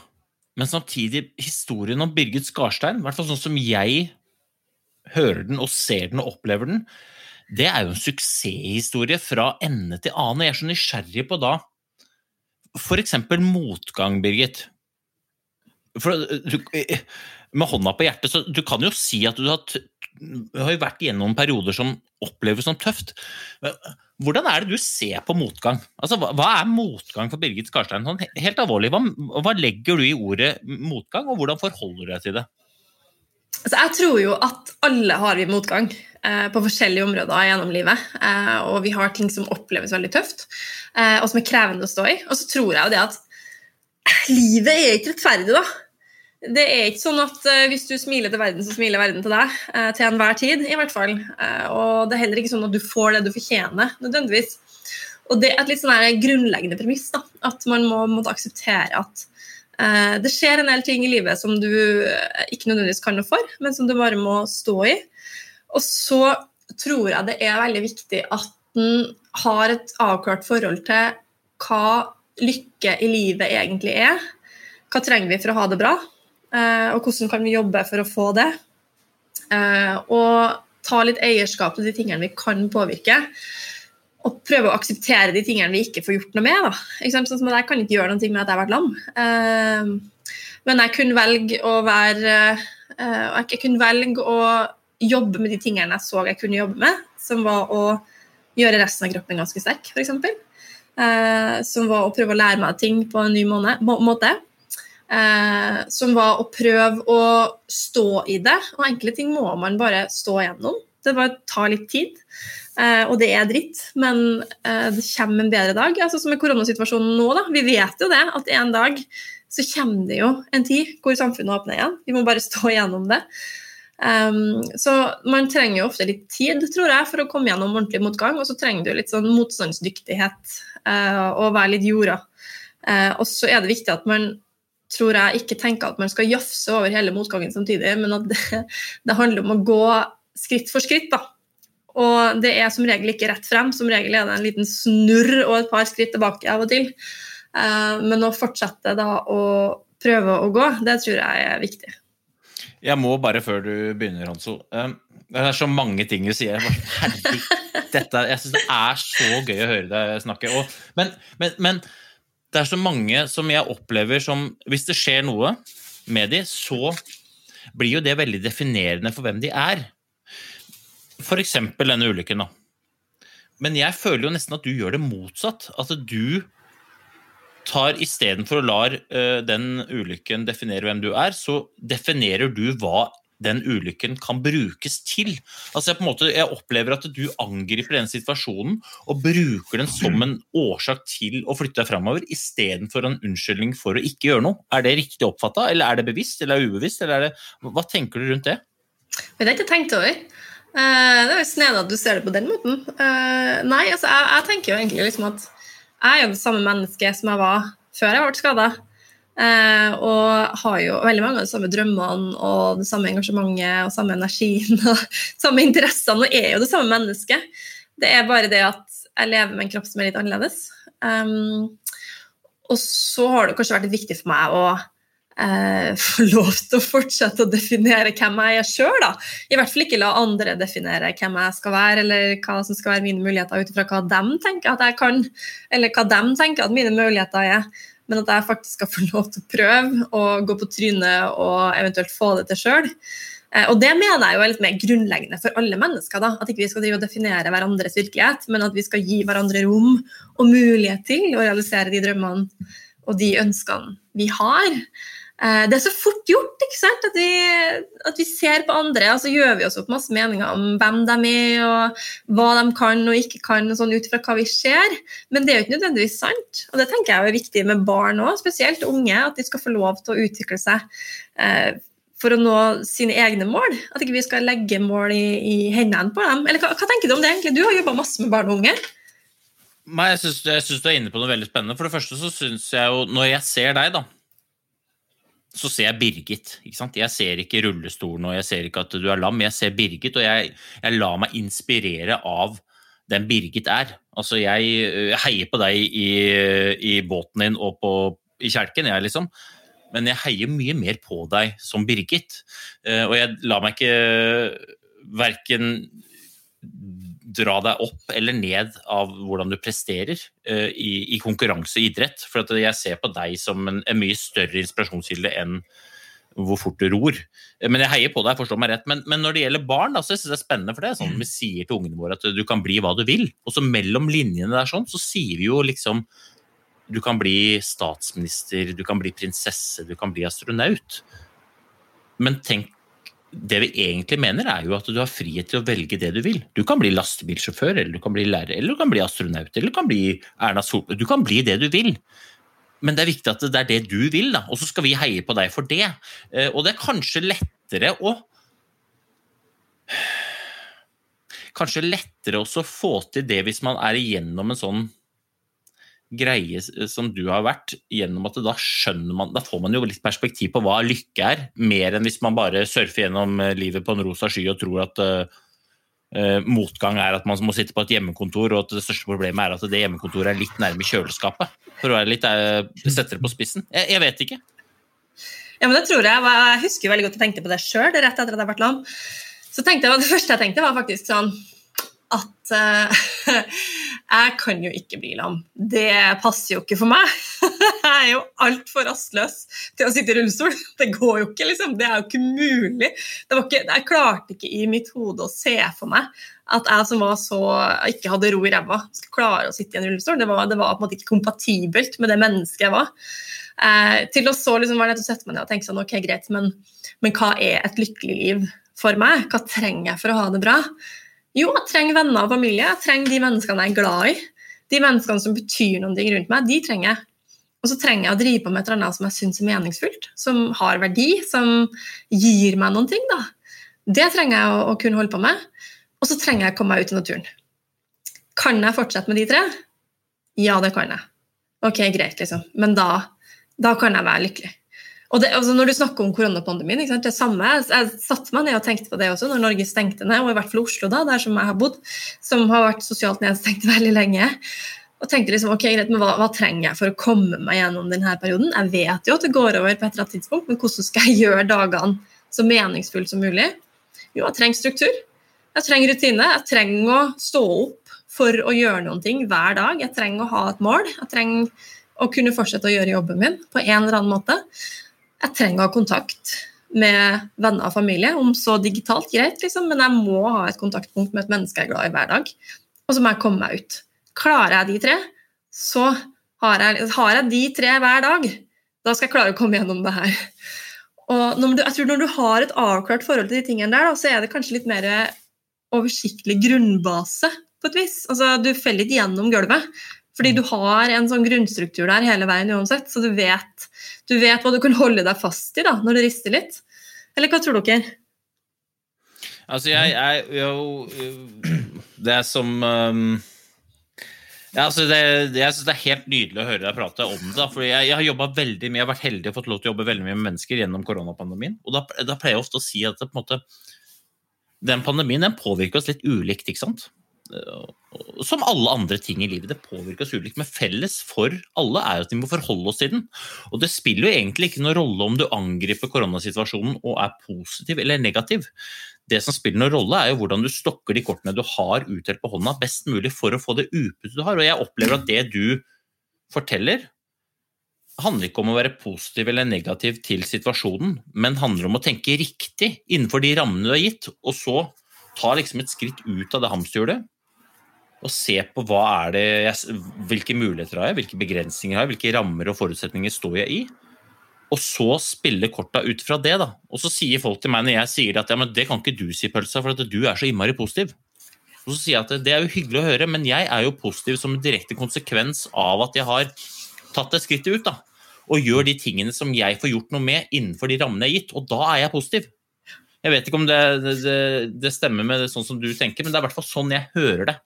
Men samtidig, historien om Birgit Skarstein, i hvert fall sånn som jeg hører den og ser den og opplever den, det er jo en suksesshistorie fra ende til annen. Jeg er så nysgjerrig på da f.eks. motgang, Birgit. For, du, med hånda på hjertet, så du kan jo si at du har, du har vært gjennom perioder som oppleves som tøft. Hvordan er det du ser på motgang? Altså, hva, hva er motgang for Birgit Skarstein? Sånn, helt alvorlig, hva, hva, legger du i ordet motgang, og hvordan forholder du deg til det? Altså, jeg tror jo at alle har vi motgang eh, på forskjellige områder gjennom livet. Eh, og vi har ting som oppleves veldig tøft, eh, og som er krevende å stå i. Og så tror jeg jo det at livet er ikke rettferdig, da. Det er ikke sånn at hvis du smiler til verden, så smiler verden til deg. Til enhver tid, i hvert fall. Og det er heller ikke sånn at du får det du fortjener, nødvendigvis. Og det er et litt sånn grunnleggende premiss, da, at man må måtte akseptere at det skjer en del ting i livet som du ikke nødvendigvis kan noe for, men som du bare må stå i. Og så tror jeg det er veldig viktig at en har et avklart forhold til hva lykke i livet egentlig er. Hva trenger vi for å ha det bra? Eh, og hvordan kan vi jobbe for å få det? Eh, og ta litt eierskap til de tingene vi kan påvirke. Og prøve å akseptere de tingene vi ikke får gjort noe med. Da. Sånn som Jeg kan ikke gjøre noe med at jeg har vært lam. Eh, men jeg kunne velge å være Jeg kunne velge å jobbe med de tingene jeg så jeg kunne jobbe med, som var å gjøre resten av kroppen ganske sterk, f.eks. Som var å prøve å lære meg ting på en ny måte. Eh, som var å prøve å stå i det. Og enkle ting må man bare stå igjennom. Det bare tar litt tid. Eh, og det er dritt, men eh, det kommer en bedre dag. Altså Som i koronasituasjonen nå, da. Vi vet jo det, at en dag så kommer det jo en tid hvor samfunnet åpner igjen. Vi må bare stå igjennom det. Um, så man trenger jo ofte litt tid, tror jeg, for å komme gjennom ordentlig motgang. Og så trenger du litt sånn motstandsdyktighet uh, og være litt jorda. Uh, og så er det viktig at man tror jeg ikke tenker at man skal jafse over hele motgangen samtidig, men at det, det, handler om å gå skritt for skritt. da. Og det er som regel ikke rett frem, som regel er det en liten snurr og et par skritt tilbake av og til. Eh, men å fortsette da å prøve å gå, det tror jeg er viktig. Jeg må bare før du begynner, Hanso. Eh, det er så mange ting du sier. Herregud, dette, jeg syns det er så gøy å høre deg snakke. Og, men, men, men det er så mange som jeg opplever som Hvis det skjer noe med de, så blir jo det veldig definerende for hvem de er. F.eks. denne ulykken, da. Men jeg føler jo nesten at du gjør det motsatt. At du tar istedenfor å la uh, den ulykken definere hvem du er, så definerer du hva den ulykken kan brukes til. Altså jeg, på en måte, jeg opplever at du angriper den situasjonen og bruker den som en årsak til å flytte deg framover, istedenfor en unnskyldning for å ikke gjøre noe. Er det riktig oppfatta, eller er det bevisst eller ubevisst? Eller det, hva tenker du rundt det? Det har jeg ikke tenkt over. Eh, det er jo snedig at du ser det på den måten. Eh, nei, altså jeg, jeg tenker jo egentlig liksom at jeg er jo det samme mennesket som jeg var før jeg ble skada. Eh, og har jo veldig mange av de samme drømmene og det samme engasjementet og samme energien og samme interessene og er jo det samme mennesket. Det er bare det at jeg lever med en kropp som er litt annerledes. Um, og så har det kanskje vært litt viktig for meg å eh, få lov til å fortsette å definere hvem jeg er sjøl. I hvert fall ikke la andre definere hvem jeg skal være, eller hva som skal være mine muligheter ut ifra hva de tenker at jeg kan, eller hva de tenker at mine muligheter er men at jeg faktisk skal få lov til å prøve og gå på trynet og eventuelt få det til sjøl. Eh, og det mener jeg jo er litt mer grunnleggende for alle mennesker. da, At ikke vi skal drive og definere hverandres virkelighet, men at vi skal gi hverandre rom og mulighet til å realisere de drømmene og de ønskene vi har. Eh, det er så fort gjort ikke sant? At, vi, at vi ser på andre, og så gjør vi oss opp masse meninger om hvem de er, og hva de kan og ikke kan, sånn ut fra hva vi ser. Men det er jo ikke nødvendigvis sant. Og det tenker jeg er viktig med barn òg, spesielt unge, at de skal få lov til å utvikle seg eh, for å nå sine egne mål. At ikke vi skal legge mål i, i hendene på dem. Eller hva, hva, tenker du om det? egentlig? Du har jobba masse med barn og unge. Jeg syns du er inne på noe veldig spennende. For det første så syns jeg jo, når jeg ser deg, da så ser jeg Birgit. ikke sant? Jeg ser ikke rullestolen og jeg ser ikke at du er lam, jeg ser Birgit, og jeg, jeg lar meg inspirere av den Birgit er. Altså, jeg, jeg heier på deg i, i, båten din og på, i kjelken, jeg, liksom. Men jeg heier mye mer på deg som Birgit. Eh, og jeg lar meg ikke verken dra deg opp eller ned av hvordan du presterer uh, i, i, konkurranse og idrett. For jeg ser på deg som en, en mye større inspirasjonskilde enn hvor fort du ror. Men jeg heier på deg, forstå meg rett. Men, men, når det gjelder barn, da, så synes jeg det er spennende, for det er sånn vi sier til ungene våre at du kan bli hva du vil. Og så mellom linjene der sånn, så sier vi jo liksom du kan bli statsminister, du kan bli prinsesse, du kan bli astronaut. Men tenk det vi egentlig mener, er jo at du har frihet til å velge det du vil. Du kan bli lastebilsjåfør, eller du kan bli lærer, eller du kan bli astronaut, eller du kan bli Erna Solberg. Du kan bli det du vil. Men det er viktig at det er det du vil, da. og så skal vi heie på deg for det. Eh, og det er kanskje lettere å Kanskje lettere å få til det hvis man er igjennom en sånn greie som du har vært, gjennom at da skjønner man Da får man jo litt perspektiv på hva lykke er, mer enn hvis man bare surfer gjennom eh, livet på en rosa sky og tror at uh, motgang er at man må sitte på et hjemmekontor, og at det største problemet er at det hjemmekontoret er litt nærme kjøleskapet. For å være litt uh, sette det på spissen. Jeg, jeg, vet ikke. Ja, men det tror jeg. Jeg husker veldig godt jeg tenkte på det sjøl rett etter at jeg ble lam. Så tenkte jeg, Det første jeg tenkte, var faktisk sånn at uh, jeg kan jo ikke bli lam. Det passer jo ikke for meg. jeg er jo altfor rastløs til å sitte i rullestol. Det går jo ikke, liksom. Det er jo ikke mulig. Ikke, jeg klarte ikke i mitt hode å se for meg at jeg som var så, ikke hadde ro i ræva, skulle klare å sitte i en rullestol. Det var, det var, på en måte ikke kompatibelt med det mennesket jeg var. Eh, til å så liksom var det å sette meg ned og tenke sånn, ok, greit, men, men hva er et lykkelig liv for meg? Hva trenger jeg for å ha det bra? Jo, jeg trenger venner og familie. Jeg trenger de menneskene jeg er glad i. De menneskene som betyr noe rundt meg, de trenger jeg. Og så trenger jeg å drive på med et eller annet som jeg syns er meningsfullt, som har verdi, som gir meg noen ting. da. Det trenger jeg å, å kunne holde på med. Og så trenger jeg å komme meg ut i naturen. Kan jeg fortsette med de tre? Ja, det kan jeg. Ok, greit, liksom. Men da, da kan jeg være lykkelig. Og det, altså når du snakker om koronapandemien, det samme, jeg satte meg ned og tenkte på det også når Norge stengte ned, og i hvert fall Oslo, da, der som jeg har bodd, som har vært sosialt nedstengt veldig lenge. Og tenkte liksom, ok, greit, men hva, hva, trenger jeg for å komme meg gjennom denne perioden? Jeg vet jo at det går over på et eller annet tidspunkt, men hvordan skal jeg gjøre dagene så meningsfulle som mulig? Jo, jeg trenger struktur. Jeg trenger rutine. Jeg trenger å stå opp for å gjøre noen ting hver dag. Jeg trenger å ha et mål. Jeg trenger å kunne fortsette å gjøre jobben min på en eller annen måte jeg trenger å ha kontakt med venner og familie, om så digitalt, greit, liksom, men jeg må ha et kontaktpunkt med et menneske jeg er glad i hver dag. Og så må jeg komme meg ut. Klarer jeg de tre, så har jeg, har jeg de tre hver dag. Da skal jeg klare å komme gjennom det her. Og når du, jeg tror når du har et avklart forhold til de tingene der, da, så er det kanskje litt mer oversiktlig grunnbase på et vis. Altså, du faller ikke gjennom gulvet. Fordi du har en sånn grunnstruktur der hele veien uansett, så du vet, du vet hva du kan holde deg fast i da, når det rister litt. Eller hva tror dere? Altså, jeg, jeg jo Det er som um, ja, altså det, Jeg syns det er helt nydelig å høre deg prate om det. For jeg, jeg har jobbet veldig mye, jeg har vært heldig og fått lov til å jobbe veldig mye med mennesker gjennom koronapandemien. Og da, da pleier jeg ofte å si at det, måte, den pandemien den påvirker oss litt ulikt. ikke sant? Som alle andre ting i livet, det påvirker oss ulikt. Men felles for alle er at vi må forholde oss til den. Og det spiller jo egentlig ikke noen rolle om du angriper koronasituasjonen og er positiv eller negativ. Det som spiller noen rolle, er jo hvordan du stokker de kortene du har utdelt på hånda, best mulig for å få det utbyttet du har. Og jeg opplever at det du forteller, handler ikke om å være positiv eller negativ til situasjonen, men handler om å tenke riktig innenfor de rammene du har gitt, og så ta liksom et skritt ut av det hamsterhjulet og se på hva er det jeg, hvilke muligheter har jeg, hvilke begrensninger har jeg, hvilke rammer og forutsetninger står jeg i. og så spille korta ut fra det. da. Og så sier folk til meg når jeg sier at ja, men det kan ikke du si, Pølsa, for at du er så innmari positiv. Og så sier jeg at det er jo hyggelig å høre, men jeg er jo positiv som en direkte konsekvens av at jeg har tatt det skrittet ut. da. Og gjør de tingene som jeg får gjort noe med innenfor de rammene jeg har gitt. Og da er jeg positiv. Jeg vet ikke om det, det, det stemmer med det sånn som du tenker, men det er i hvert fall sånn jeg hører det.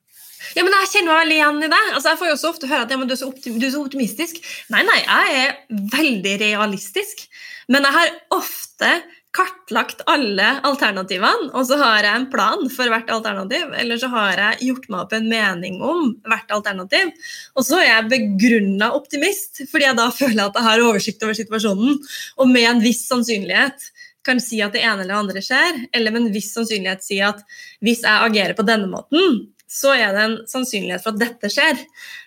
Ja, men Jeg kjenner meg veldig igjen i det. Altså, jeg får jo så ofte høre at ja, du, er du, er så optimistisk. Nei, nei, jeg er veldig realistisk. Men jeg har ofte kartlagt alle alternativene, og så har jeg en plan for hvert alternativ. Eller så har jeg gjort meg opp en mening om hvert alternativ. Og så er jeg begrunna optimist, fordi jeg da føler at jeg har oversikt over situasjonen. Og med en viss sannsynlighet kan si at det ene eller andre skjer, eller med en viss sannsynlighet si at hvis jeg agerer på denne måten, så er det en sannsynlighet for at dette skjer.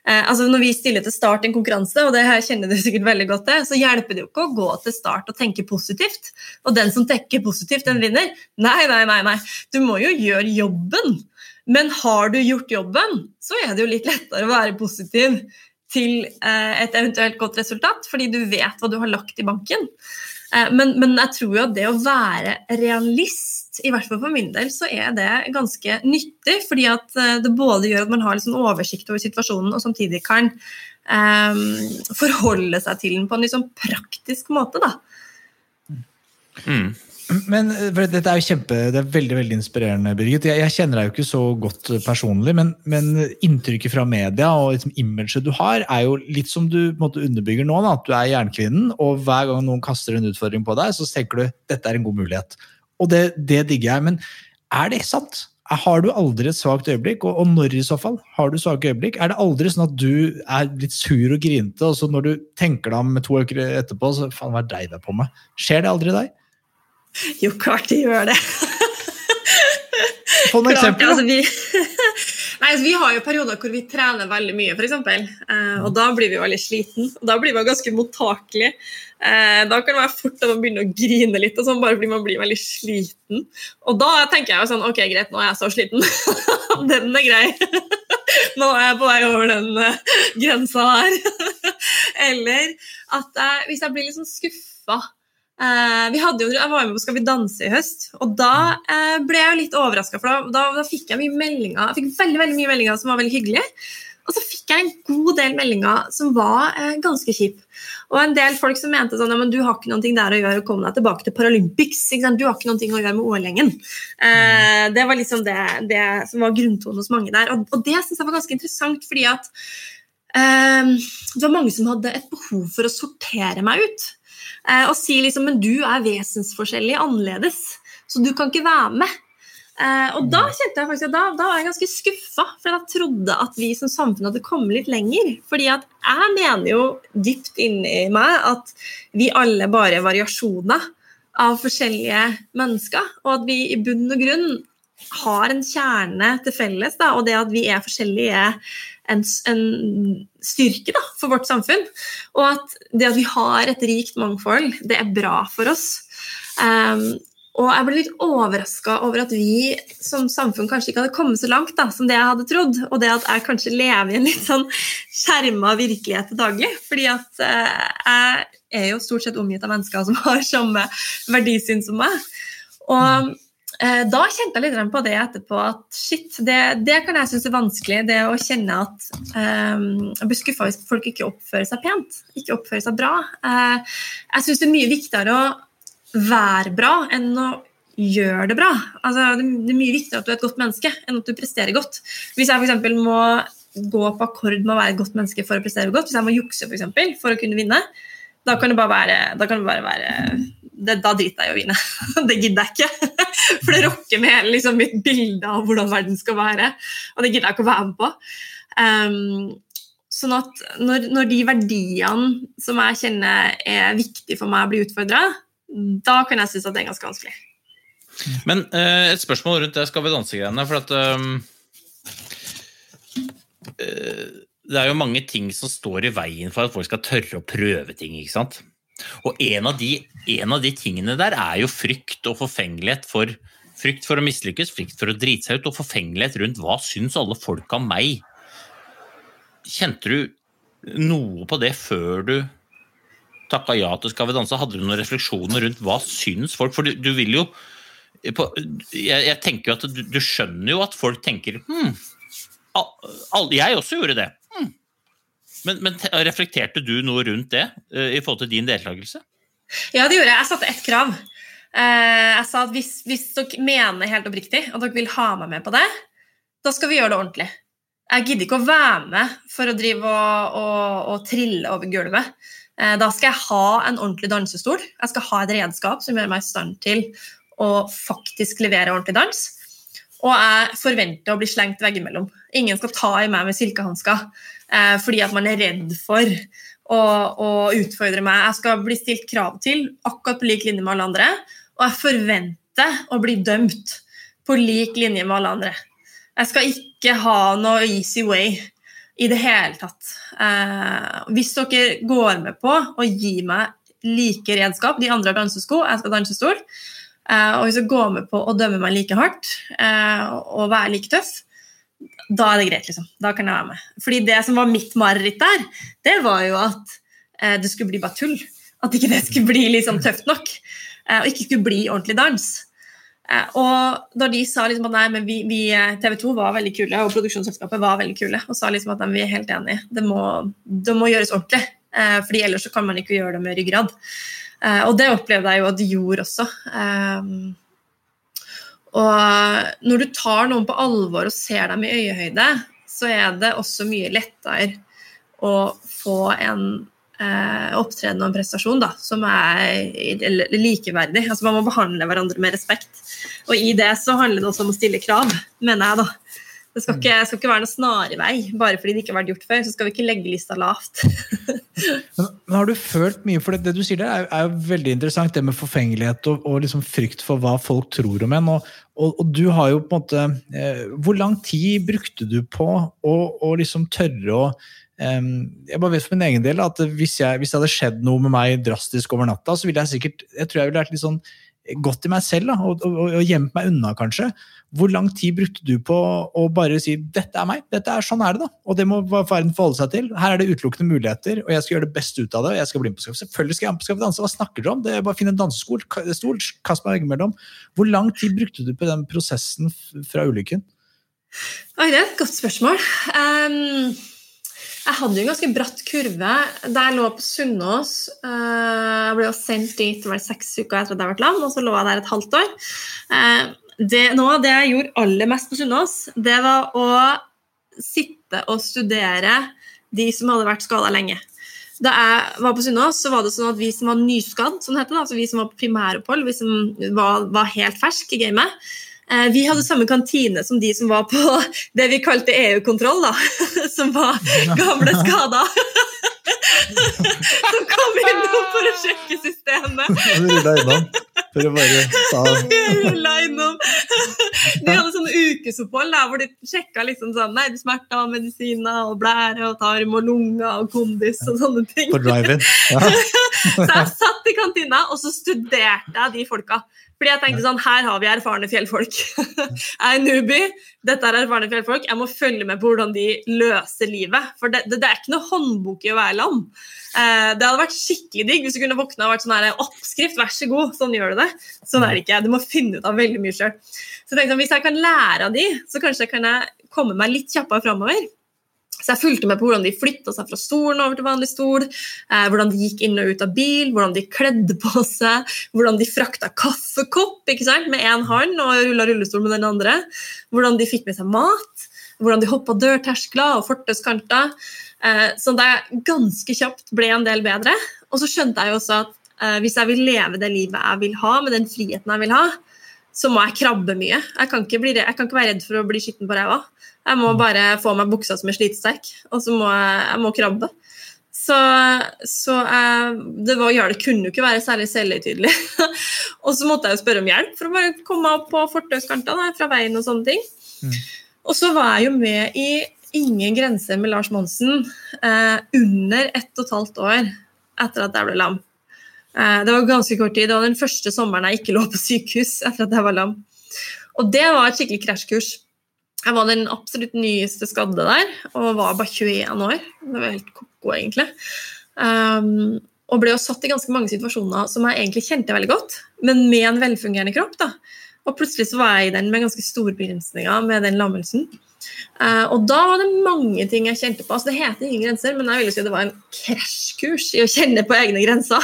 Eh, altså Når vi stiller til start en konkurranse, og det kjenner du sikkert veldig godt til, så hjelper det jo ikke å gå til start og tenke positivt. Og den som tenker positivt, den vinner. Nei, nei, nei. nei. Du må jo gjøre jobben. Men har du gjort jobben, så er det jo litt lettere å være positiv til eh, et eventuelt godt resultat, fordi du vet hva du har lagt i banken. Eh, men, men jeg tror jo at det å være realist i hvert fall for min del, så er det ganske nyttig. Fordi at eh, det både gjør at man har liksom oversikt over situasjonen, og samtidig kan um, forholde seg til den på en liksom praktisk måte. da. Mm. Men Dette er jo kjempe, det er veldig veldig inspirerende, Birgit. Jeg, jeg kjenner deg jo ikke så godt personlig, men, men inntrykket fra media og liksom imaget du har, er jo litt som du måte, underbygger nå. Da, at du er jernkvinnen, og hver gang noen kaster en utfordring på deg, så tenker du dette er en god mulighet. Og det, det digger jeg. Men er det sant? Har du aldri et svakt øyeblikk, og, og når i så fall har du svake øyeblikk? Er det aldri sånn at du er litt sur og grinete, og så når du tenker deg om to uker etterpå, så faen, hva er deg der på med? Skjer det aldri deg? Jo, klart det gjør det. Få noen eksempler. Altså, vi, nei, altså, vi har jo perioder hvor vi trener veldig mye, f.eks. Eh, og da blir vi jo veldig sliten. Og da blir man ganske mottakelig. Eh, da kan det være fort at man begynner å grine litt, og sånn, bare fordi man blir veldig sliten. Og da tenker jeg jo sånn Ok, greit, nå er jeg så sliten. den er grei. nå er jeg på vei over den uh, grensa her. Eller at jeg, hvis jeg blir litt sånn skuffa Uh, vi hadde jo, jeg var med på Skal vi danse i høst, og da uh, ble jeg litt overraska. For da, da, da, fikk jeg mye meldinger, jeg fikk veldig, veldig mye meldinger som var veldig hyggelige. Og så fikk jeg en god del meldinger som var uh, ganske kjipe. Og en del folk som mente sånn men du har ikke noe der å gjøre, kom deg tilbake til Paralympics. Du har ikke noe å gjøre med OL-gjengen. Eh, det var liksom det, det, som var grunntonen hos mange der. Og, og det syns jeg var ganske interessant, fordi at eh, det var mange som hadde et behov for å sortere meg ut. Eh, og si liksom Men du er vesensforskjellig annerledes, så du kan ikke være med. Eh, og da kjente jeg faktisk da, da var jeg ganske skuffa, for jeg trodde at vi som samfunn hadde kommet litt lenger. Fordi at jeg mener jo dypt inni meg at vi alle bare er variasjoner av forskjellige mennesker, og at vi i bunn og grunn har en kjerne til felles, da, og det at vi er forskjellige, er en, en styrke da, for vårt samfunn. Og at det at vi har et rikt mangfold, det er bra for oss. Um, og jeg ble litt overraska over at vi som samfunn kanskje ikke hadde kommet så langt da, som det jeg hadde trodd. Og det at jeg kanskje lever i en litt sånn skjerma virkelighet til daglig. Fordi at uh, jeg er jo stort sett omgitt av mennesker som har samme verdisyn som meg. Og Eh, da kjente jeg litt på det etterpå at shit, det, det kan jeg synes er vanskelig. Det å kjenne at um, Jeg blir skuffa hvis folk ikke oppfører seg pent, ikke oppfører seg bra. Uh, jeg syns det er mye viktigere å være bra enn å gjøre det bra. Altså, det, er mye viktigere at du er et godt menneske enn at du presterer godt. Hvis jeg f.eks. må gå på akkord med å være et godt menneske for å prestere godt, hvis jeg må jukse for, eksempel, for å kunne vinne, da kan det bare være, da kan det bare være det, Da driter jeg i å vinne. Det gidder jeg ikke. For det rokker med hele liksom, mitt bilde av hvordan verden skal være. Og det gidder jeg ikke å være med på. Um, sånn at når, når, de verdiene som jeg kjenner er viktige for meg, blir utfordra, da kan jeg synes at det er ganske vanskelig. Men uh, et spørsmål rundt det Skal vi danse-greiene. For at um, uh, det er jo mange ting som står i veien for at folk skal tørre å prøve ting. ikke sant? Og en av, de, en av de tingene der er jo frykt og forfengelighet for Frykt for å mislykkes, frykt for å drite seg ut og forfengelighet rundt hva syns alle folk om meg. Kjente du noe på det før du takka ja til Skal vi danse, hadde du noen refleksjoner rundt hva syns folk? For du, du vil jo på, jeg, jeg, tenker jo at du, du, skjønner jo at folk tenker hm, all, Jeg også gjorde det. Hm. Men, men, reflekterte du noe rundt det uh, i forhold til din deltakelse? Ja, det gjorde jeg. Jeg satte ett krav. Uh, jeg sa at hvis, hvis, dere mener helt oppriktig at dere vil ha meg med på det, da skal vi gjøre det ordentlig. Jeg gidder ikke å være med for å drive og, og, og trille over gulvet. Uh, da skal jeg ha en ordentlig dansestol. Jeg skal ha et redskap som gjør meg i stand til å faktisk levere ordentlig dans. Og jeg forventer å bli slengt veggimellom. Ingen skal ta i meg med silkehansker eh, fordi at man er redd for å, å, utfordre meg. Jeg skal bli stilt krav til, akkurat på lik linje med alle andre. Og jeg forventer å bli dømt på lik linje med alle andre. Jeg skal ikke ha noe easy way i det hele tatt. Eh, hvis dere går med på å gi meg like redskap, de andre har dansesko, jeg skal dansestol, Eh, og hvis dere går med på å dømme meg like hardt eh, og være like tøff, da er det greit, liksom. Da kan jeg være med. Fordi det som var mitt mareritt der, det var jo at eh, det skulle bli bare tull. At ikke det skulle bli liksom tøft nok. Og ikke skulle bli ordentlig dans. Og da de sa liksom at nei, men vi, vi TV 2 var veldig kule, og produksjonsselskapet var veldig kule, og sa liksom at nei, vi er helt enige, det må, det må gjøres ordentlig. fordi ellers så kan man ikke gjøre det med ryggrad. Eh, og det opplevde jeg jo at de gjorde også. Eh, og når du tar noen på alvor og ser dem i øyehøyde, så er det også mye lettere å få en eh, opptreden og en prestasjon da, som er likeverdig. Altså Man må behandle hverandre med respekt. Og i det så handler det også om å stille krav, mener jeg. da. Det skal ikke, skal ikke være noe snarvei. Bare fordi det ikke har vært gjort før, så skal vi ikke legge lista lavt. men, men, Har du følt mye for det? Det du sier der, er, er veldig interessant, det med forfengelighet og, og liksom frykt for hva folk tror om en. Og, og, og, du har jo på en måte eh, Hvor lang tid brukte du på å, liksom tørre å Jeg bare vet for min egen del at hvis, jeg, hvis det hadde skjedd noe med meg drastisk over natta, så ville jeg sikkert Jeg tror jeg ville vært litt sånn godt i meg selv da, og, og, og gjemt meg unna, kanskje. Hvor lang tid brukte du på å bare si 'dette er meg', dette er sånn er det', da. Og det må verden forholde seg til. Her er det utelukkende muligheter, og jeg skal gjøre det beste ut av det. og jeg skal bli med på Selvfølgelig skal jeg på Skal danse, hva snakker dere om? Det er bare å finne en dansestol, kast meg veggimellom. Hvor lang tid brukte du på den prosessen fra ulykken? Oi, det er et godt spørsmål. Um jeg hadde jo en ganske bratt kurve da jeg lå på Sunnaas. Eh, jeg ble jo sendt dit det var seks uker etter at jeg ble lam, og så lå jeg der et halvt år. Eh, det, noe av det jeg gjorde aller mest på Sunnaas, det var å sitte og studere de som hadde vært skada lenge. Da jeg var på Sunnaas, så var det sånn at vi som var nyskadd, sånn det, altså vi som var på primæropphold, vi som var, var helt ferske i gamet, vi hadde samme kantine som de som var på det vi kalte EU-kontroll, da. Som var gamle skada. Som kom innom for å sjekke systemet. For å bare ta De hadde sånne ukesopphold der hvor de sjekka liksom sånn Nei, du smerter av medisiner og blære og tarm og lunger og kondis og sånne ting. På drive-in. Ja. så jeg satt i kantina, og så studerte jeg de folka. Fordi jeg tenkte sånn, Her har vi erfarne fjellfolk. jeg er newbie, dette er erfarne fjellfolk. Jeg må følge med på hvordan de løser livet. For det, det, det er ikke noe håndbok i å være lam. Eh, det hadde vært skikkelig digg hvis du kunne våkna og vært sånn her Oppskrift, vær så god, sånn gjør du det. Sånn er det ikke. Du må finne ut av veldig mye sjøl. Så jeg tenkte sånn, hvis jeg kan lære av de, så kanskje kan jeg komme meg litt kjappere framover. Så jeg fulgte med på hvordan de flytta seg fra stolen over til vanlig stol, eh, hvordan de gikk inn og ut av bil, hvordan de kledde på seg, hvordan de frakta kaffekopp med én hånd og rulla rullestol med den andre, hvordan de fikk med seg mat, hvordan de hoppa dørterskler og fortauskanter. Eh, så det ganske kjapt ble en del bedre. Og så skjønte jeg jo også at eh, hvis jeg vil leve det livet jeg vil ha, med den friheten jeg vil ha, så må jeg krabbe mye. Jeg kan ikke, bli, jeg kan ikke være redd for å bli skitten på ræva. Jeg må bare få meg buksa som er slitesterk, og så må jeg, jeg må krabbe. Så, så jeg, det, var, ja, det kunne jo ikke være særlig selvhøytidelig. og så måtte jeg jo spørre om hjelp for å bare komme opp på fortauskantene fra veien og sånne ting. Mm. Og så var jeg jo med i Ingen grenser med Lars Monsen eh, under ett og et halvt år etter at jeg ble lam. Eh, det var ganske kort tid. Det var den første sommeren jeg ikke lå på sykehus etter at jeg var lam. Og det var et skikkelig krasjkurs. Jeg var den absolutt nyeste skadde der og var bare 21 år. Det var helt ko-ko, egentlig. Um, Og ble jo satt i ganske mange situasjoner som jeg egentlig kjente veldig godt, men med en velfungerende kropp. da. Og plutselig så var jeg i den med ganske store begrensninger med den lammelsen. Eh, og da var det mange ting jeg kjente på. altså Det heter ingen grenser, men jeg ville si det var en krasjkurs i å kjenne på egne grenser.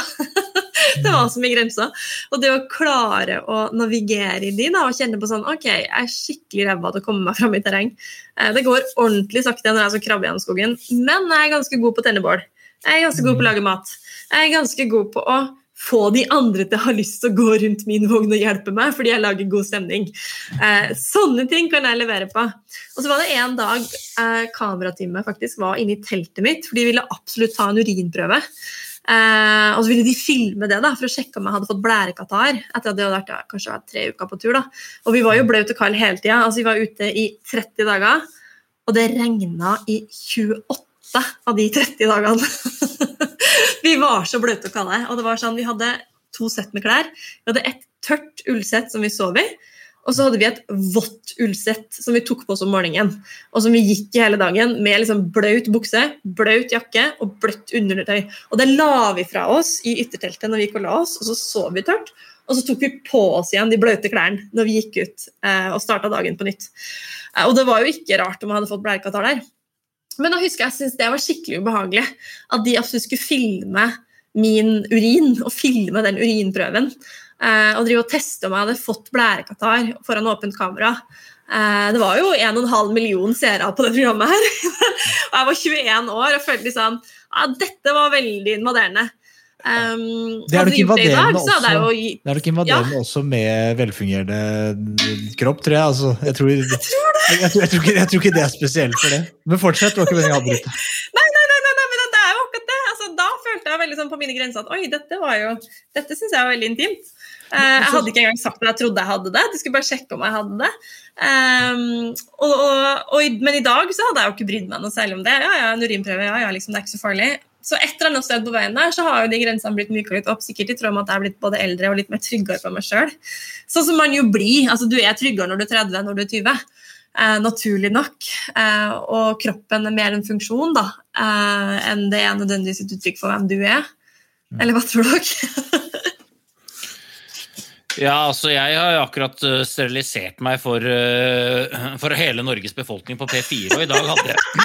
det var så mye grenser. Og det å klare å navigere i de da, og kjenne på sånn Ok, jeg er skikkelig ræva til å komme meg fram i terreng. Eh, det går ordentlig sakte når jeg skal krabbe gjennom skogen, men jeg er ganske god på tennebål. Jeg er ganske god på å lage mat. Jeg er ganske god på å få de andre til å ha lyst til å gå rundt min vogn og hjelpe meg fordi jeg lager god stemning. Eh, sånne ting kan jeg levere på. Og så var det en dag eh, kamerateamet faktisk var inne i teltet mitt, for de ville absolutt ta en urinprøve. Eh, og så ville de filme det da, for å sjekke om jeg hadde fått blærekatarr. etter at det hadde vært ja, kanskje vært tre uker på tur. da. Og vi var jo blaute kalde hele tida. Altså, vi var ute i 30 dager, og det regna i 28 av de 30 dagene. var så bløte og kalde. Og det var sånn, vi hadde to sett med klær. Vi hadde et tørt ullsett som vi sov i. Og så hadde vi et vått ullsett som vi tok på oss om morgenen. Og som vi gikk i hele dagen med liksom blaut bukse, blaut jakke og bløtt undertøy. Og det la vi fra oss i ytterteltet når vi gikk og la oss, og så sov vi tørt. Og så tok vi på oss igjen de blaute klærne når vi gikk ut eh, og starta dagen på nytt. Eh, og det var jo ikke rart om jeg hadde fått blærekatarr der. Men da husker jeg jeg syntes det var skikkelig ubehagelig at de absolutt skulle filme min urin og filme den urinprøven. Eh, og drive og teste om jeg hadde fått blærekatarr foran åpent kamera. Eh, det var jo 1,5 million seere på det programmet her. og jeg var 21 år og følte liksom ja, dette var veldig invaderende. Um, Det er nok invaderende, også, jo det er nok invaderende også med velfungerende kropp, tror jeg. Altså, jeg, tror, jeg, tror, jeg, tror ikke, jeg tror ikke det er spesielt for det. Men fortsett. det var ikke meningen å avbryte. Nei, nei, nei, nei, men det er jo akkurat det. Altså, da følte jeg veldig sånn på mine grenser at oi, dette var jo Dette syns jeg var veldig intimt. Uh, jeg hadde ikke engang sagt at jeg trodde jeg hadde det. De skulle bare sjekke om jeg hadde det. Um, og, og, og, men i dag så hadde jeg jo ikke brydd meg noe særlig om det. Ja, ja, en urinprøve, ja, ja, liksom, det er ikke så farlig. Så et eller annet sted på veien der så har jo de grensene blitt myka litt opp, sikkert i tråd med at jeg er blitt både eldre og litt mer tryggere på meg sjøl. Sånn som man jo blir. altså Du er tryggere når du er 30 enn når du er 20. Eh, naturlig nok. Eh, og kroppen er mer en funksjon da, eh, enn det er nødvendigvis et uttrykk for hvem du er. Eller hva tror dere? Ja, altså jeg har jo akkurat eh, sterilisert meg for, eh, for hele Norges befolkning på P4, og i dag hadde jeg,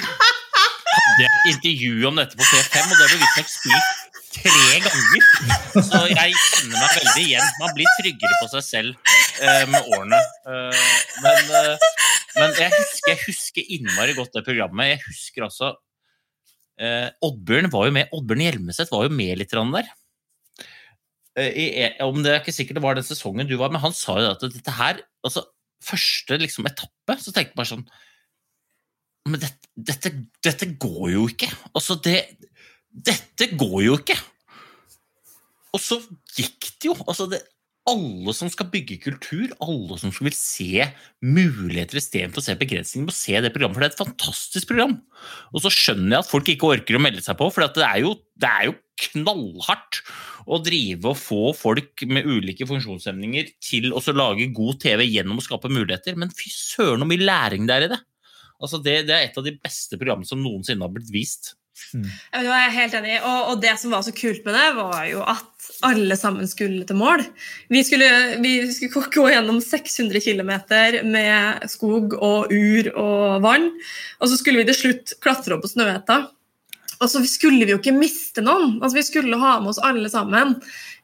hadde jeg et intervju om dette på P5, og det ble visstnok spilt tre ganger. Så jeg kjenner meg veldig igjen. Man blir tryggere på seg selv eh, med årene. Eh, men, eh, men jeg, husker, jeg husker innmari godt det programmet. Jeg husker også eh, Oddbjørn var jo med, Oddbjørn Hjelmeset var jo med litt der. Eh, i, om det er ikke sikkert det var den sesongen du var, men han sa jo at dette her altså Første liksom, etappe, så tenkte bare sånn Men dette, dette, dette går jo ikke. Altså, det Dette går jo ikke! Og så gikk det jo. Altså, det, alle som skal bygge kultur, alle som vil se muligheter istedenfor å se begrensninger, må se det programmet, for det er et fantastisk program. Og så skjønner jeg at folk ikke orker å melde seg på, for det er jo, det er jo knallhardt å drive og få folk med ulike funksjonshemninger til å lage god TV gjennom å skape muligheter. Men fy søren, så mye læring det er i det! Altså det, det er et av de beste programmene som noensinne har blitt vist. Jeg er helt enig. Og, og, det som var så kult med det, var jo at alle sammen skulle til mål. Vi skulle, vi skulle gå gjennom 600 km med skog og ur og vann. Og så skulle vi til slutt klatre opp på Snøhetta. Og så skulle vi jo ikke miste noen. Altså, vi skulle ha med oss alle sammen.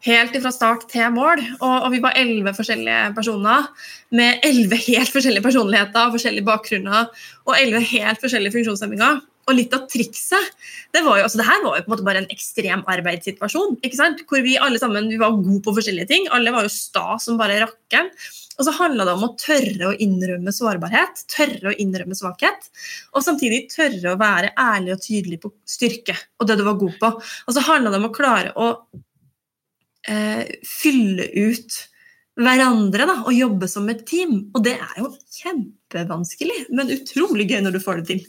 Helt fra start til mål. Og, og vi var elleve forskjellige personer med elleve helt forskjellige personligheter og forskjellige bakgrunner og elleve helt forskjellige funksjonshemminger. Og litt av trikset det var jo, altså det her var jo på en måte bare en ekstrem arbeidssituasjon. ikke sant? Hvor vi alle sammen vi var gode på forskjellige ting. Alle var jo sta som bare rakkeren. Og så handla det om å tørre å innrømme sårbarhet, tørre å innrømme svakhet. Og samtidig tørre å være ærlig og tydelig på styrke og det du var god på. Og så handla det om å klare å eh, fylle ut hverandre da, og jobbe som et team. Og det er jo kjempevanskelig, men utrolig gøy når du får det til.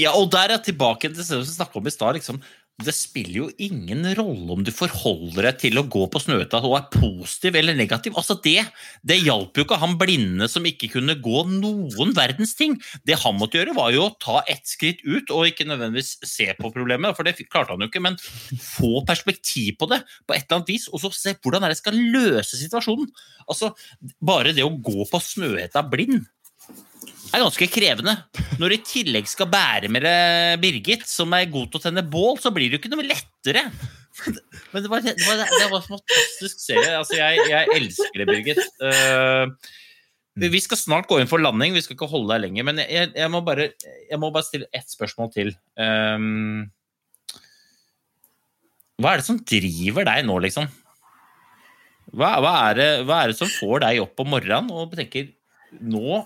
Ja, og der er jeg tilbake til det vi snakka om i stad. Liksom. Det spiller jo ingen rolle om du forholder deg til å gå på Snøhetta og er positiv eller negativ. Altså Det det hjalp jo ikke han blinde som ikke kunne gå noen verdens ting. Det han måtte gjøre, var jo å ta ett skritt ut og ikke nødvendigvis se på problemet, for det klarte han jo ikke, men få perspektiv på det på et eller annet vis, og så se hvordan det skal løse situasjonen. Altså, Bare det å gå på Snøhetta blind er ganske krevende. Når du i tillegg skal bære med deg Birgit, som er god til å tenne bål, så blir det jo ikke noe lettere. Men det var, det var, det var en fantastisk serie. Altså, jeg, jeg, elsker det, Birgit. Uh, vi skal snart gå inn for landing, vi skal ikke holde deg lenger. Men jeg, jeg, må, bare, jeg må, bare, stille ett spørsmål til. Um, hva er det som driver deg nå, liksom? Hva, hva, er det, hva er det som får deg opp om morgenen og tenker nå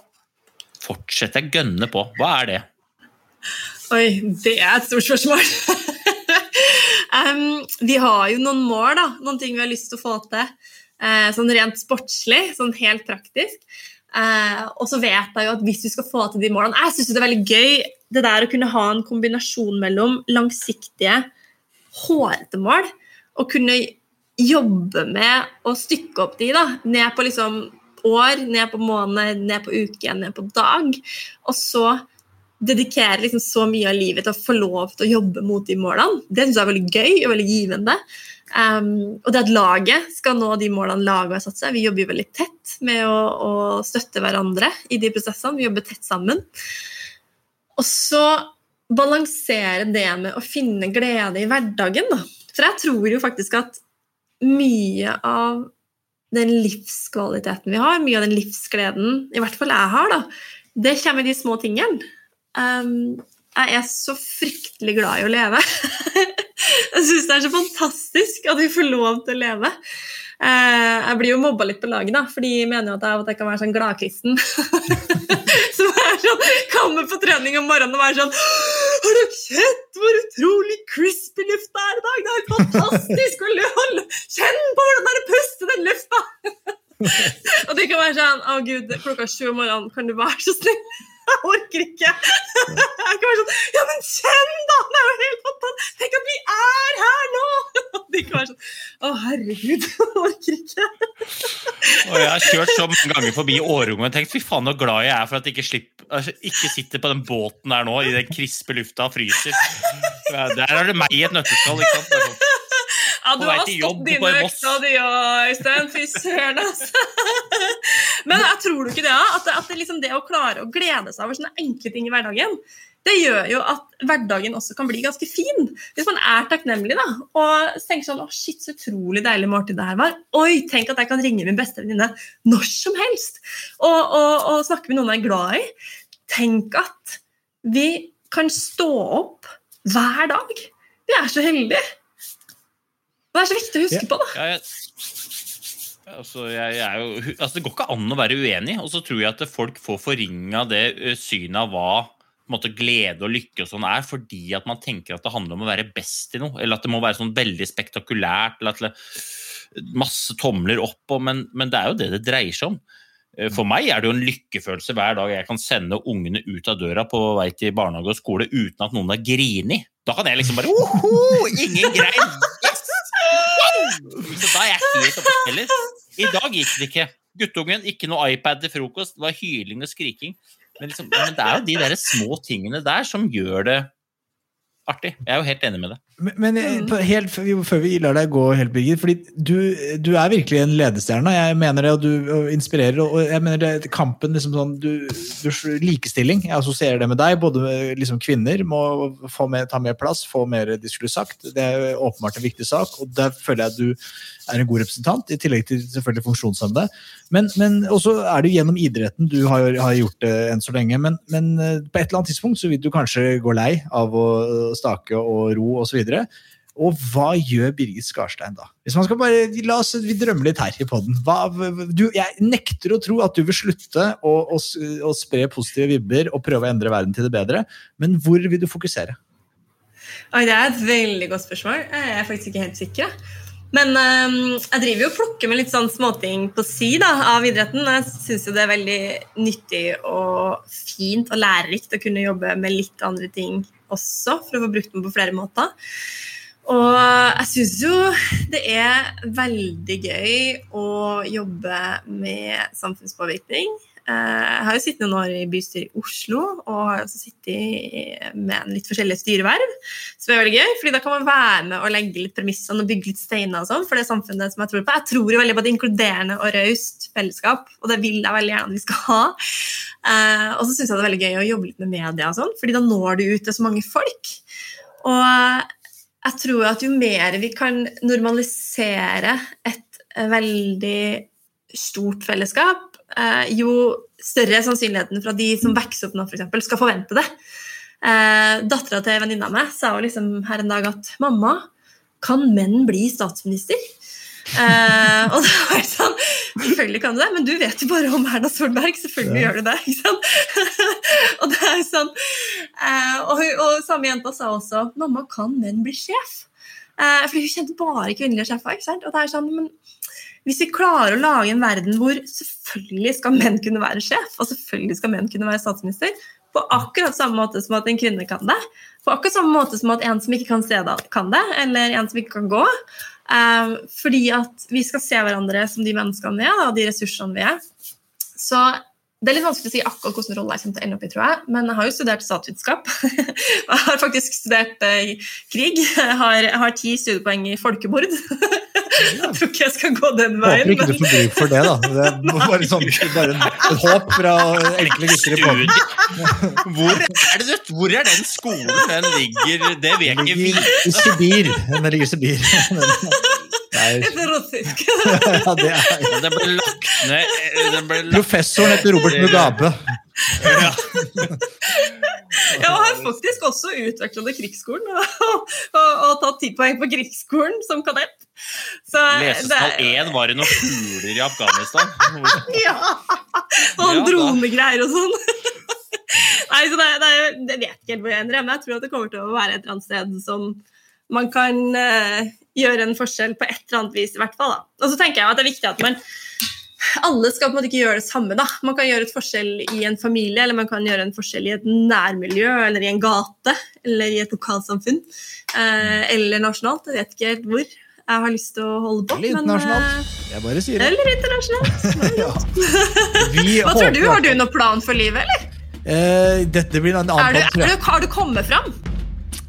fortsetter jeg gønne på? Hva er det? Oi, det er et stort spørsmål. um, vi har jo noen mål, da. Noen ting vi har lyst til å få til. Uh, sånn rent sportslig, sånn helt praktisk. Uh, og så vet jeg jo at hvis vi skal få til de målene Jeg syns det er veldig gøy det der å kunne ha en kombinasjon mellom langsiktige, hårete mål og kunne jobbe med å stykke opp de da, ned på liksom år, ned på måned, ned på uke, ned på dag. Og så dedikere liksom så mye av livet til å få lov til å jobbe mot de målene. Det syns jeg er veldig gøy og veldig givende. Um, og det at laget skal nå de målene laget har satt seg. Vi jobber jo veldig tett med å, å, støtte hverandre i de prosessene. Vi jobber tett sammen. Og så balansere det med å finne glede i hverdagen. Da. For jeg tror jo faktisk at mye av den livskvaliteten vi har, mye av den livsgleden i hvert fall jeg har, da, det kommer i de små tingene. Um, jeg er så fryktelig glad i å leve. jeg syns det er så fantastisk at vi får lov til å leve. Uh, jeg blir jo mobba litt på laget, da, for de mener jo at jeg, at jeg kan være sånn gladkristen. som er sånn, kommer på trening om morgenen og er sånn Sett hvor utrolig crispy lufta er i dag? Det er fantastisk! Kjenn på hvordan det er å puste den lufta! og det kan være sånn Å, gud, klokka sju om morgenen, kan du være så snill? Jeg orker ikke. Jeg kan være sånn Ja, men kjenn, da! Det er jo helt fantastisk! Tenk at vi er her nå! De kan være sånn Å, herregud, jeg orker ikke. Og jeg har kjørt så mange ganger forbi Årungen og tenkt fy faen så glad jeg er for at jeg ikke, slipper, altså, ikke sitter på den båten der nå i den krispe lufta og fryser. Der er det meg i et nøtteskall. ikke sant? Ja, du har stått dine økter, du òg, Øystein. Fy søren, altså. Men jeg tror du ikke det, at, at det, liksom det å klare å glede seg over sånne enkle ting i hverdagen, det gjør jo at hverdagen også kan bli ganske fin. Hvis man er takknemlig da, og tenker sånn Å, shit, så utrolig deilig måltid det her var. Oi, tenk at jeg kan ringe min beste venninne når som helst og, og, og snakke med noen jeg er glad i. Tenk at vi kan stå opp hver dag. Vi er så heldige. Og det er så viktig å huske ja. på, da. Ja, ja, altså, jeg, jeg jo, altså, det går ikke an å være uenig, og så tror jeg at folk får forringa det synet av hva måte, glede og lykke og sånn er, fordi at man tenker at det handler om å være best i noe. Eller at det må være sånn veldig spektakulært, eller at det masse tomler opp, og, men, men, det er jo det det dreier seg om. For meg er det jo en lykkefølelse hver dag jeg kan sende ungene ut av døra på vei til barnehage og skole uten at noen har grini. Da kan jeg liksom bare Oho, ingen grein! Så da er jeg helt oppe heller. I dag gikk det ikke. Guttungen, ikke noe iPad til frokost. Det var hyling og skriking. Men, liksom, men det er jo de der små tingene der som gjør det artig. Jeg er jo helt enig med det. Men, men mm. helt, før vi lar deg gå helt, Birgit, fordi du, du, er virkelig en ledestjerne. Jeg mener det, og du inspirerer. og jeg mener det, kampen liksom sånn, du, du, Likestilling, jeg assosierer det med deg. Både liksom, kvinner må med, ta mer plass, få mer de skulle sagt. Det er åpenbart en viktig sak, og der føler jeg at du er en god representant, i tillegg til selvfølgelig funksjonshemmede. Men, men også er det gjennom idretten du har, har gjort det enn så lenge. Men, men, eh, på et eller annet tidspunkt så vil du kanskje gå lei av å stake og ro osv. Og hva gjør Birgit Skarstein da? Hvis man skal bare, La oss vi drømmer litt her i poden. Jeg nekter å tro at du vil slutte å, å, å, spre positive vibber og prøve å endre verden til det bedre, men hvor vil du fokusere? Oi, det er et veldig godt spørsmål. Jeg er faktisk ikke helt sikker. Men um, jeg driver jo og plukker med litt sånn småting på si da, av idretten. Jeg syns det er veldig nyttig og fint og lærerikt å kunne jobbe med litt andre ting også, for å få brukt den på flere måter. Og jeg syns jo det er veldig gøy å jobbe med samfunnspåvirkning. Eh, Jeg har jo sittet noen år i bystyret i Oslo, og har også sittet med en litt forskjellige styreverv. Som er veldig gøy, fordi da kan man være med og legge litt premissene og bygge litt steiner og sånn for det samfunnet som jeg tror på. Jeg tror jo veldig på et inkluderende og raust fellesskap, og det vil jeg veldig gjerne vi skal ha. Eh, og så syns jeg det er veldig gøy å jobbe litt med media og sånn, fordi da når du ut til så mange folk. Og jeg tror at jo mer vi kan normalisere et veldig stort fellesskap, eh, jo større sannsynligheten for at de som vokser opp nå, for eksempel, skal forvente det. Eh, Dattera til venninna meg sa jo liksom her en dag at 'mamma, kan menn bli statsminister?' Eh, og det var sånn, Selvfølgelig kan du det, men du vet jo bare om Erna Solberg. Selvfølgelig gjør du det. ikke sant? og det er sånn, eh, og, og samme jenta sa også 'mamma, kan menn bli sjef?' Eh, fordi hun kjente bare kvinnelige sjefer. ikke sant? Og det er sånn, men hvis vi klarer å lage en verden hvor selvfølgelig skal menn kunne være sjef, og selvfølgelig skal menn kunne være statsminister, på akkurat samme måte som at en kvinne kan det, på akkurat samme måte som at en som ikke kan se det, kan det, eller en som ikke kan gå, um, fordi at vi skal se hverandre som de menneskene vi er, og de ressursene vi er. Så det er litt vanskelig å si akkurat hvilken rolle jeg kommer til å ende opp i, tror jeg. Men jeg har jo studert statsvitenskap. Jeg har faktisk studert eh, krig. Jeg har, jeg har ti studiepoeng i folkemord. Jeg tror ikke jeg skal gå den veien. Håper ikke du får bruk for det, da. Det er bare, sånn, bare et håp fra enkle gutter i båten. Hvor er, det, hvor er den skolen den ligger? Det vil jeg ikke vite. i Sibir. Den ligger i Sibir. Det er, Det er russisk. ja, det er. Den ble lagt ned den ble lagt, Professoren heter Robert Mugabe. ja. Jeg har faktisk også utvikla det krigsskolen og, og, og tatt ti poeng på krigsskolen som kadett. Så Leseskall 1 var det noen fugler i Afghanistan. Ja! Og Ja, dronegreier og sånn. Nei, så det, det, det vet ikke helt hvor jeg ender, men jeg tror at det kommer til å være et eller annet sted som man kan uh, gjøre en forskjell på et eller annet vis, i hvert fall. Da. Og så tenker jeg at det er viktig at man alle skal på en måte ikke gjøre det samme. da. Man kan gjøre et forskjell i en familie, eller man kan gjøre en forskjell i et nærmiljø, eller i en gate, eller i et lokalsamfunn. Eh, eller nasjonalt. Jeg vet ikke helt hvor jeg har lyst til å holde på. Eller internasjonalt. Jeg bare sier eh, det. eller internasjonalt. Hva tror du? Har du noen plan for livet, eller? Eh, dette blir en Er annen du, pod, er du, har du kommet fram?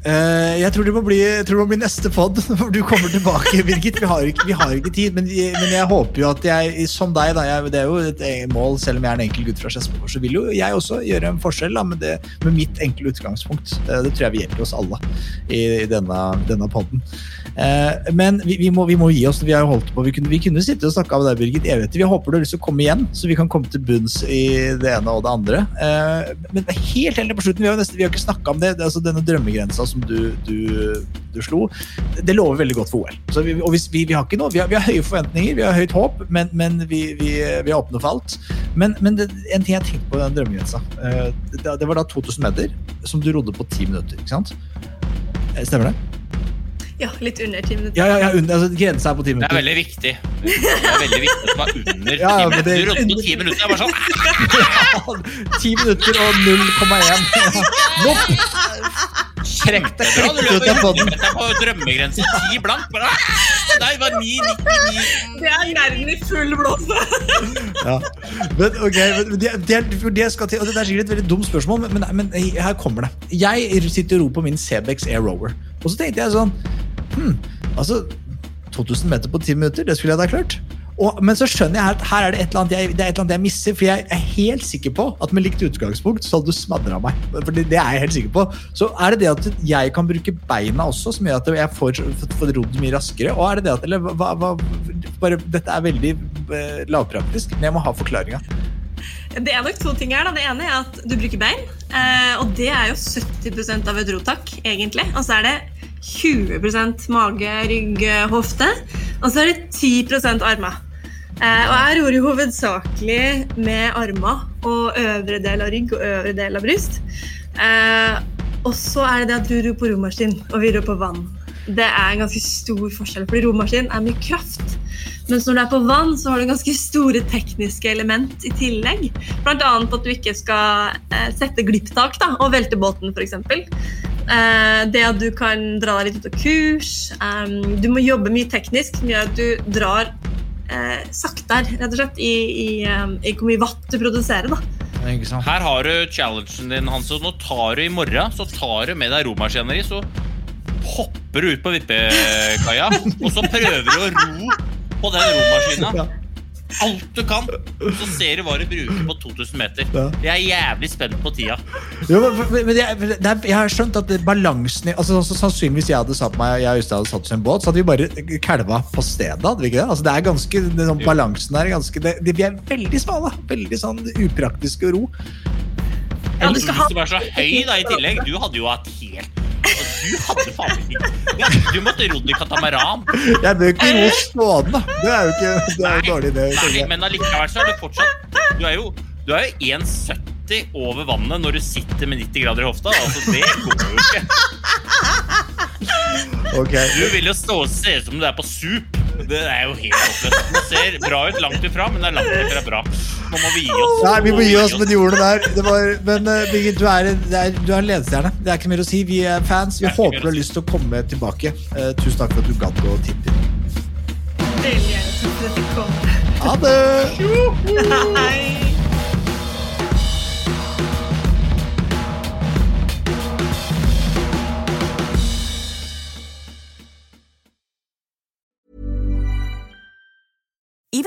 Eh, jeg tror det må bli, det må bli neste pod, når du kommer tilbake, Birgit. Vi har ikke, vi har ikke tid, men, men jeg håper jo at jeg, som deg, da, jeg, det er jo et mål, selv om jeg er en enkel gutt fra Skedsmo, så vil jo jeg også gjøre en forskjell da, med, det, med mitt enkle utgangspunkt. Eh, det tror jeg vil hjelpe oss alle i, i denne, denne podden. Eh, men vi, vi, må, vi må gi oss. Vi har jo holdt på, vi kunne, vi kunne sitte og snakke av deg, Birgit, evigheter. Vi håper du har lyst til å komme igjen, så vi kan komme til bunns i det ene og det andre. Eh, men helt helt på slutten, vi har nesten, vi har ikke snakka om det, det altså denne drømmegrensa som du, du, du slo. Det lover veldig godt for OL. Så vi, og hvis, vi, har ikke noe, vi, har, har høye forventninger, vi har høyt håp, men, men vi er åpne for alt. Men, men det, en ting jeg tenkte på den drømmegrensa, eh, det, det var da 2000 meter, som du rodde på ti minutter. ikke sant? Eh, Stemmer det? Ja, litt under ti minutter. Ja, ja, ja under, altså, Grensa er på ti Det er veldig viktig. Det er veldig viktig at det var under Ja, ti men minutter. det- Du på ti minutter. Jeg bare sånn Ti minutter og 0,1. Nope. Trekk deg ut løper av podden. 100 meter på drømmegrense. Ti blank. Bare, Nei, det var 9,99. Det er nerven i full blåse. Ja. Men, ok, men det, det, det, skal til, og det er sikkert et veldig dumt spørsmål, men, men, men her kommer det. Jeg sitter og ror på min Cebex Air Rover, og så tenkte jeg sånn hm, Altså, 2000 meter på 10 minutter, det skulle jeg da klart. Og, men så skjønner jeg at her er det et eller annet jeg, det er et eller annet jeg misser, for jeg er helt sikker på at med likt utgangspunkt så hadde du smadra meg. For det, er jeg helt sikker på. Så er det det at jeg kan bruke beina også, som gjør at jeg får, får rodd mye raskere? Og er det det at Eller hva, hva bare, Dette er veldig eh, lavpraktisk, men jeg må ha forklaringa. Det er nok to ting her. Da. Det ene er at du bruker bein. Eh, og det er jo 70% av et rotak, egentlig. Og så er det 20% mage, rygg, hofte. Og så er det 10 armer. Eh, og jeg ror jo hovedsakelig med armer og øvre del av rygg og øvre del av bryst. Eh, og så er det det at du ror på romaskin, og vi ror på vann. Det er en ganske stor forskjell, fordi romaskin er mye kraft. Mens når du er på vann, så har du ganske store tekniske element i tillegg. Annet at du ikke skal eh, sette glipptak da, og velte båten, f.eks. Eh, det at du kan dra deg litt ut av kurs. du må jobbe mye teknisk, som gjør at du drar eh, saktere, rett og slett, i, i, i hvor mye watt du produserer. da. Her har du challengen din, Hans. og Nå tar du i morgen så tar du med deg romaskineri, så hopper du ut på vippekaia, og så prøver du å ro på den romaskina. Alt du kan. Så ser du hva du bruker på 2000 meter. Ja. Jeg er jævlig spent på tida. Jo, men, men, jeg, jeg har skjønt at balansen i altså, altså, Sannsynligvis jeg hadde satt meg Jeg og Øystein hadde satt oss i en båt, så hadde vi bare kalva på stedet. Hadde vi ikke det? Altså, det er ganske, det, sånn, balansen der er ganske det, det, Vi er veldig smale. Veldig sånn upraktiske og ro. Ja, Du skal ha så høy da i tillegg. Du hadde jo hatt helt Du hadde faen ikke Du måtte rodd i katamaran. Jeg bør ikke ro stående. Det er jo ikke det er jo dårlig idé. Nei, men allikevel så er du fortsatt Du er jo, du er jo 1,70 over vannet når du sitter med 90 grader i hofta. Altså, det går jo ikke. Okay. Du vil jo stå og se ut som du er på sup. Det er jo helt håpløst. Det ser bra ut langt ifra, men det er langt ifra bra. Nå må vi gi oss. Nei, vi må gi oss med de ordene der. Det var, men uh, Birgit, du er, en- er, du er en ledestjerne. Det er ikke mer å si. Vi er fans. Vi er håper du har lyst til å komme tilbake. Uh, tusen takk for at du gadd å tippe inn. Ha det! Hei.